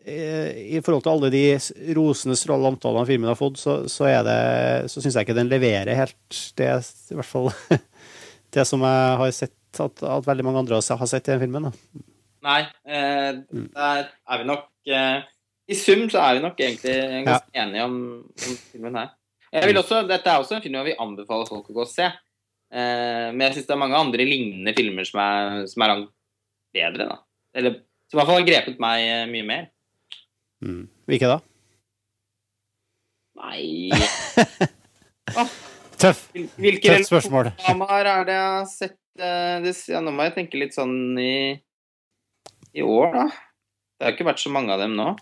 uh, i forhold til alle de rosende strålende omtalene filmen har fått, så, så, så syns jeg ikke den leverer helt det i hvert fall det som jeg har sett at, at veldig mange andre har sett i den filmen. Da. Nei, eh, mm. der er vi nok eh, I sum så er vi nok egentlig ganske ja. enige om, om filmen her. Jeg vil mm. også, dette er også en film jeg vil anbefale folk å gå og se. Eh, men jeg syns det er mange andre lignende filmer som er, som er langt bedre. da. Eller som i hvert fall har grepet meg eh, mye mer. Mm. Hvilke da? Nei ah. Tøff. Hvilke Tøff spørsmål. Hvilke er det jeg har sett uh, det, ja, Nå må jeg tenke litt sånn i, i år, da. Det har ikke vært så mange av dem nå.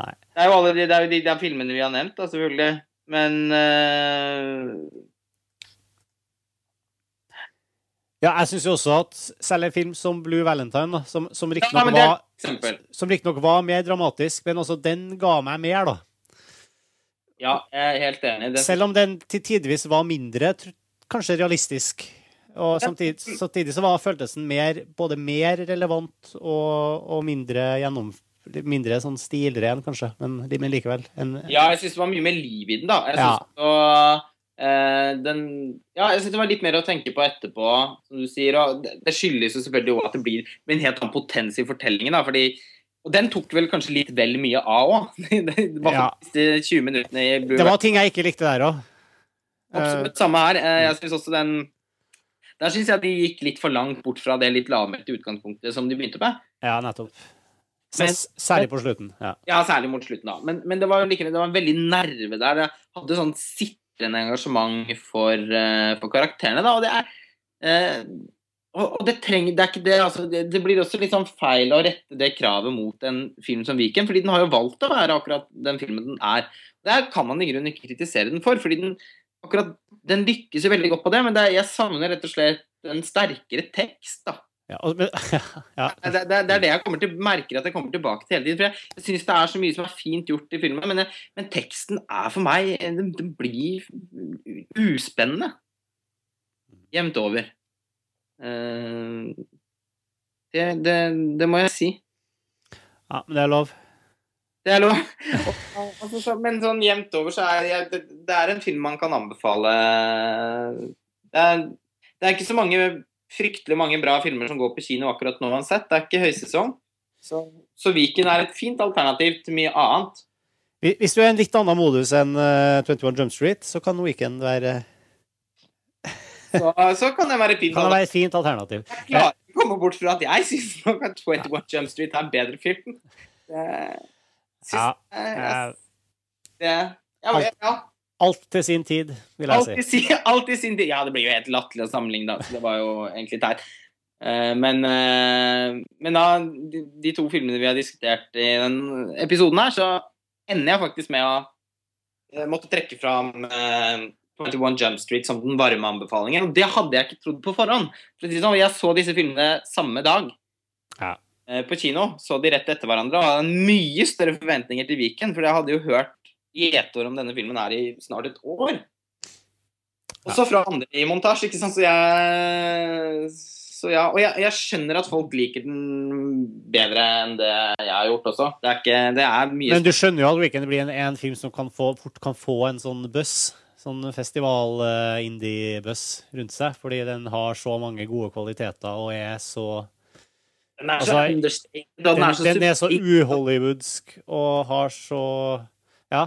Nei. Det er jo alle de, det er jo de, de filmene vi har nevnt, da, selvfølgelig. Men uh... Ja, jeg syns jo også at selv en film som Blue Valentine, da, som, som riktignok ja, var, som riktignok var mer dramatisk, men også den ga meg mer, da. Ja, jeg er helt enig. Det... Selv om den til tidvis var mindre kanskje realistisk. Og samtidig, samtidig så var, føltes den mer, både mer relevant og, og mindre gjennom, mindre sånn stilren, kanskje, men, men likevel. En, ja, jeg syns det var mye mer liv i den, da. Jeg synes, ja. og, eh, den, ja, jeg syns det var litt mer å tenke på etterpå, som du sier. Og det, det skyldes jo selvfølgelig òg at det blir en helt annen potens i fortellingen. da, fordi og den tok vel kanskje litt vel mye av òg. Det var ja. de 20 minuttene i Blue Det var ting jeg ikke likte der òg. Absolutt. Samme her. Eh, jeg syns også den Der syns jeg de gikk litt for langt bort fra det litt lavmælte utgangspunktet som de begynte med. Ja, nettopp. Men, særlig på slutten. Ja. ja, særlig mot slutten, da. Men, men det var like, det var en veldig nerve der. Jeg hadde sånn sitrende engasjement for, uh, for karakterene, da. Og det er uh, og det, trenger, det, det, altså, det, det, blir også litt sånn feil å rette det kravet mot en film som Viken, fordi den har jo valgt å være akkurat den filmen den er. Det kan man i grunnen ikke kritisere den for, fordi den, akkurat, den lykkes jo veldig godt på det, men jeg savner rett og slett en sterkere tekst. da. Ja, men, ja. Det, det, det, er det jeg kommer til, merker at jeg kommer tilbake til hele tiden. for Jeg, jeg syns det er så mye som er fint gjort i filmen, men, men teksten er for meg Den, den blir uspennende. Jevnt over. Uh, det, det, må jeg si. Ja, men det er lov. Det er lov. altså, men sånn jevnt over så er det, det er en film man kan anbefale. Det er, det er, ikke så mange fryktelig mange bra filmer som går på kino akkurat nå uansett. Det er ikke høysesong. Så, så Viken er et fint alternativ til mye annet. Hvis du er i en litt annen modus enn uh, eh, 21 Jump Street, så kan Weekend være så, så, kan det være fint. Kan det være et fint alternativ. Jeg klarer ikke å komme bort fra at jeg syns 21 Jump Street er en bedre film. Det, ja. Jeg, det, ja, ja. Alt til sin tid, vil jeg alt si. alt til sin tid. Ja, det blir jo helt latterlig å sammenligne, da. Så det var jo egentlig teit. Uh, men, uh, men, da, de, to filmene vi har diskutert i den episoden her, så ender jeg faktisk med å uh, måtte trekke fram 21 Jump Street som den varme anbefalingen. Og det hadde jeg ikke trodd på forhånd. For sånn, jeg så disse filmene samme dag. Ja. Eh, på kino. Så de rett etter hverandre og hadde mye større forventninger til Viken. For jeg hadde jo hørt gjetord om denne filmen er i snart et år. Og så fra andre i montasje, ikke sant. Så jeg så ja, Og jeg, jeg, skjønner at folk liker den bedre enn det jeg har gjort også. Det er, ikke, det er mye Men du skjønner jo at Weekend blir en, en film som kan få, fort kan få en sånn buss? Sånn festival-indie-buss rundt seg, fordi den har så mange gode kvaliteter og er så den er så altså. Den, den, er så, så uhollywoodsk og har så Ja.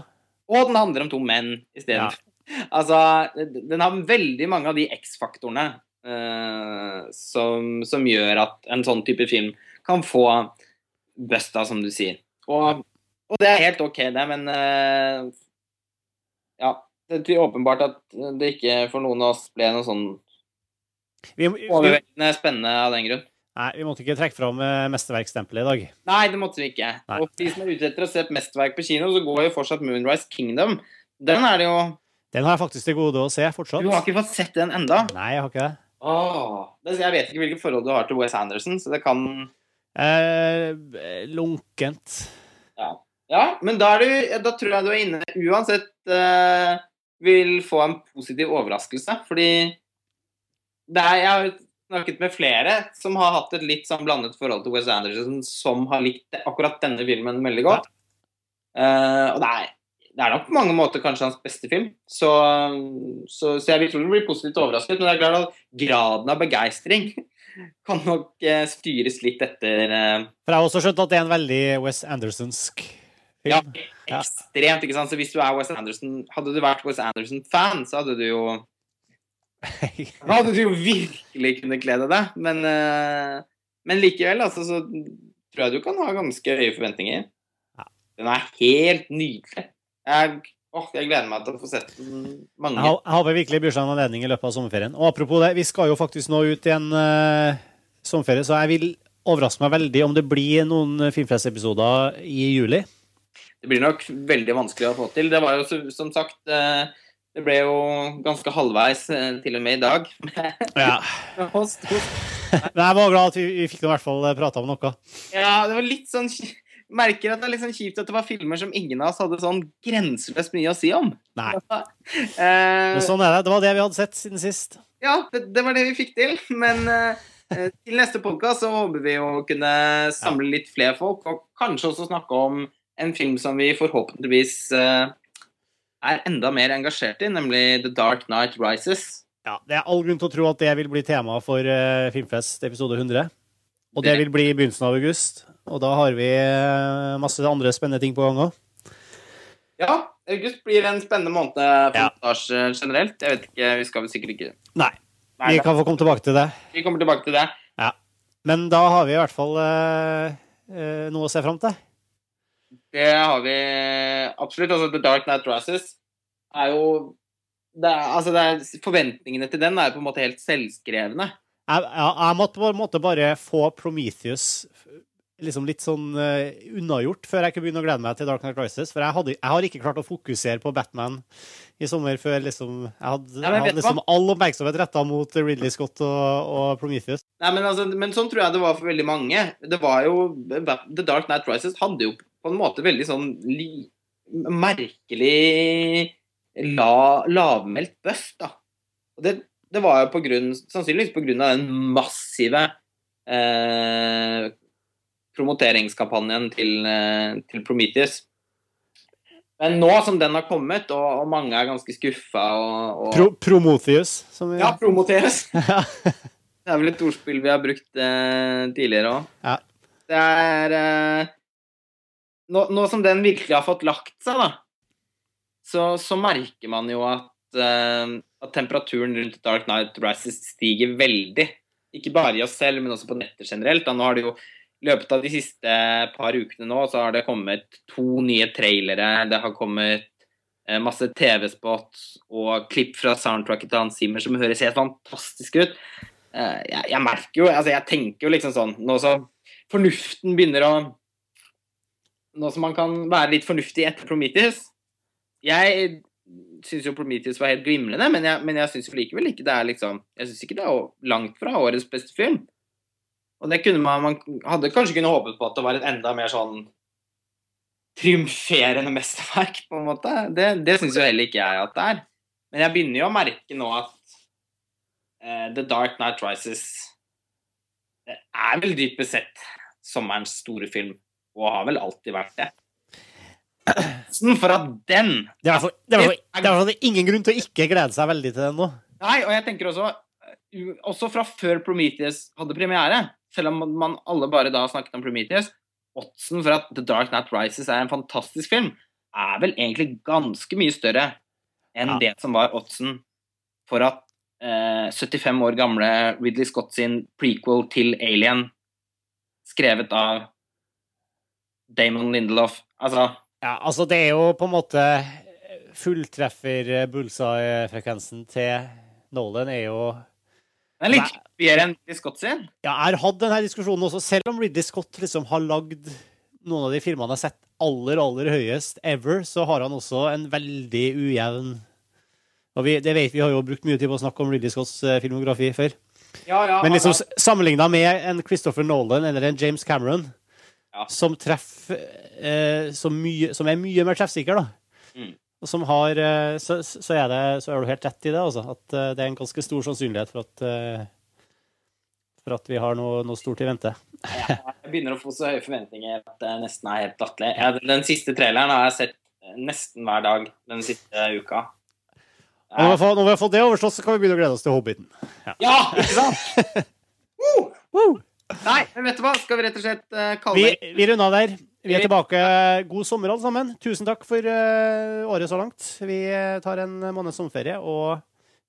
Og den handler om to menn isteden. Ja. Altså, den har veldig mange av de X-faktorene uh, som, som, gjør at en sånn type film kan få busta, som du sier. Og, og, det er helt OK, det, men uh, Ja. Det er åpenbart at det ikke for noen av oss ble noe sånn overveldende spennende av den grunn. Nei, vi måtte ikke trekke fram eh, mesterverkstempelet i dag. Nei, det måtte vi ikke. Nei. Og de som er ute etter å se et mesterverk på kino, så går jo fortsatt Moonrise Kingdom. Den er det jo Den har jeg faktisk til gode å se fortsatt. Du har ikke fått sett den enda? Nei, jeg har ikke det. Åh, jeg vet ikke hvilket forhold du har til Wes Anderson, så det kan eh, Lunkent. Ja. ja. men da, du, da, tror jeg du er inne Uansett eh, vil få en positiv overraskelse, fordi det er, jeg snakket med flere som har hatt et litt sånn blandet forhold til Wes Anderson, som har likt akkurat denne filmen veldig godt. Uh, og det er, det er, nok på mange måter kanskje hans beste film, så, så, så jeg vil tro det blir positivt overrasket. Men det er klart at graden av begeistring kan nok uh, styres litt etter uh, For jeg har også skjønt at det er en veldig Wes Andersonsk film. Ja, ekstremt. ikke sant? Så hvis du er Wes Anderson Hadde du vært Wes Anderson-fan, så hadde du jo da hadde du jo virkelig kunnet kle deg det. Men, uh, men likevel, altså, så tror jeg du kan ha ganske høye forventninger. Den er helt nydelig. Jeg, åh, jeg, gleder meg til å få sett den mange. Jeg, håper virkelig byr seg en anledning i løpet av sommerferien. Og apropos det, vi skal jo faktisk nå ut i en uh, sommerferie, så jeg vil overraske meg veldig om det blir noen Filmfest-episoder i juli. Det blir nok veldig vanskelig å få til. Det var jo som sagt eh, Det ble jo ganske halvveis eh, til og med i dag. Ja. Host, host. Men jeg var glad at vi, vi fikk i hvert fall prata om noe. Ja, det var litt sånn Merker at det er litt sånn kjipt at det var filmer som ingen av oss hadde sånn grenseløst mye å si om. Nei. Eh, Men sånn er det. Det var det vi hadde sett siden sist. Ja, det, det var det vi fikk til. Men eh, eh, til neste podkast så håper vi å kunne samle litt flere folk, og kanskje også snakke om en film som vi forhåpentligvis eh, er enda mer engasjert i, nemlig The Dark Night Rises. Ja, Det er all grunn til å tro at det vil bli tema for eh, Filmfest episode 100. Og det vil bli i begynnelsen av august. Og da har vi eh, masse andre spennende ting på gang òg. Ja, august blir en spennende måned for Ja. montasje generelt. Jeg vet ikke, Vi skal vel sikkert ikke Nei. Nei, Vi kan få komme tilbake til det. vi kommer tilbake til det. Men da har vi i hvert fall eh, eh, noe å se fram til. Det har vi absolutt. Altså, The Dark Night Rises er jo det er, altså er, Forventningene til den er på en måte helt selvskrevne. Jeg, jeg, jeg måtte måte bare få Prometheus liksom litt sånn uh, unnagjort før jeg kunne begynne å glede meg til Dark Knight Rises. For jeg, hadde, jeg har ikke klart å fokusere på Batman i sommer før liksom Jeg hadde, Nei, hadde liksom all oppmerksomhet retta mot Ridley Scott og, og Prometheus. Nei, men, altså, men sånn tror jeg det var for veldig mange. Det var jo The Dark Night Rises hadde jo på en måte veldig sånn li, merkelig la, lavmælt buzz, da. Og det, det var jo på grunn, sannsynligvis av den massive eh, promoteringskampanjen til, eh, til Prometheus. Men nå som den har kommet, og, og mange er ganske skuffa og, og Pro Promotheus, som vi Ja, Promotheus. Det er vel et ordspill vi har brukt eh, tidligere òg. Ja. Det er eh, nå, nå som den virkelig har fått lagt seg, da, så, så merker man jo at, uh, at temperaturen rundt Dark Night Rises stiger veldig. Ikke bare i oss selv, men også på nettet generelt. Da. Nå har det jo løpet av de siste par ukene nå, så har det kommet to nye trailere. Det har kommet eh, masse TV-spots og klipp fra soundtracket til Hans Zimmer som høres helt fantastisk ut. Eh, jeg, jeg merker jo Altså, jeg tenker jo liksom sånn Nå som fornuften begynner å Nå som man kan være litt fornuftig etter Prometheus Jeg syns jo Prometheus var helt glimrende, men jeg, men jeg syns likevel ikke det er liksom Jeg syns ikke det er langt fra årets beste film. Og det kunne man Man hadde kanskje kunnet håpet på at det var et enda mer sånn triumferende mesterverk, på en måte. Det, det syns jo heller ikke jeg at det er. Men jeg begynner jo å merke nå at uh, The Dark Night Rises det er vel dypest sett sommerens store film, og har vel alltid vært det. Sånn for at den Det er i hvert fall- det er i hvert ingen grunn til å ikke glede seg veldig til den nå. Nei, og jeg tenker også Også fra før Prometheus hadde premiere, selv om man alle bare da snakket om Prometheus, oddsen for at The Dark Night Rises er en fantastisk film, er vel egentlig ganske mye større enn Ja. det som var oddsen for at eh, 75 år gamle Ridley Scott sin prequel til Alien, skrevet av Damon Lindelof Altså Ja, altså, det er jo på en måte Fulltreffer bullseye-frekvensen til Nolan er jo Den er litt bedre enn Ridley Scott sin. Ja, jeg har hatt denne diskusjonen også, selv om Ridley Scott liksom har lagd noen av de filmene jeg har sett aller, aller høyest ever, så har han også en veldig ujevn og vi, det vet vi har jo brukt mye tid på å snakke om Ridley Scotts eh, filmografi før. Ja, ja, Men liksom sammenligna med en Christopher Nolan eller en James Cameron. Som treffer eh, som, mye, som er mye mer treffsikker, da. Mm. Og som har eh, så, så, er det, så er du helt rett i det, altså. At eh, det er en ganske stor sannsynlighet for at eh, for at vi har noe, noe stort i vente. Jeg begynner å få så høye forventninger at det nesten er helt latterlig. Ja, den- siste traileren har jeg sett nesten hver dag den siste uka. Ja. når vi fått- når vi har fått det overstått, så kan vi begynne å glede oss til Hobbiten. Ja, ikke sant? Woo! Woo! Nei, men vet du hva? Skal vi rett og slett uh, kalle det vi runder av der. Vi er tilbake. God sommer, alle sammen. Tusen takk for uh, året så langt. Vi eh, tar en måneds sommerferie og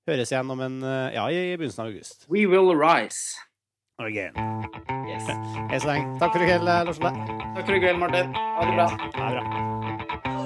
høres igjen om en uh, Ja, i begynnelsen av august. We Will Rise. Again. Yes. Hei så lenge. Takk for i kveld, Lars Ole. Takk for i kveld, Martin. Ha det bra. Ha det bra.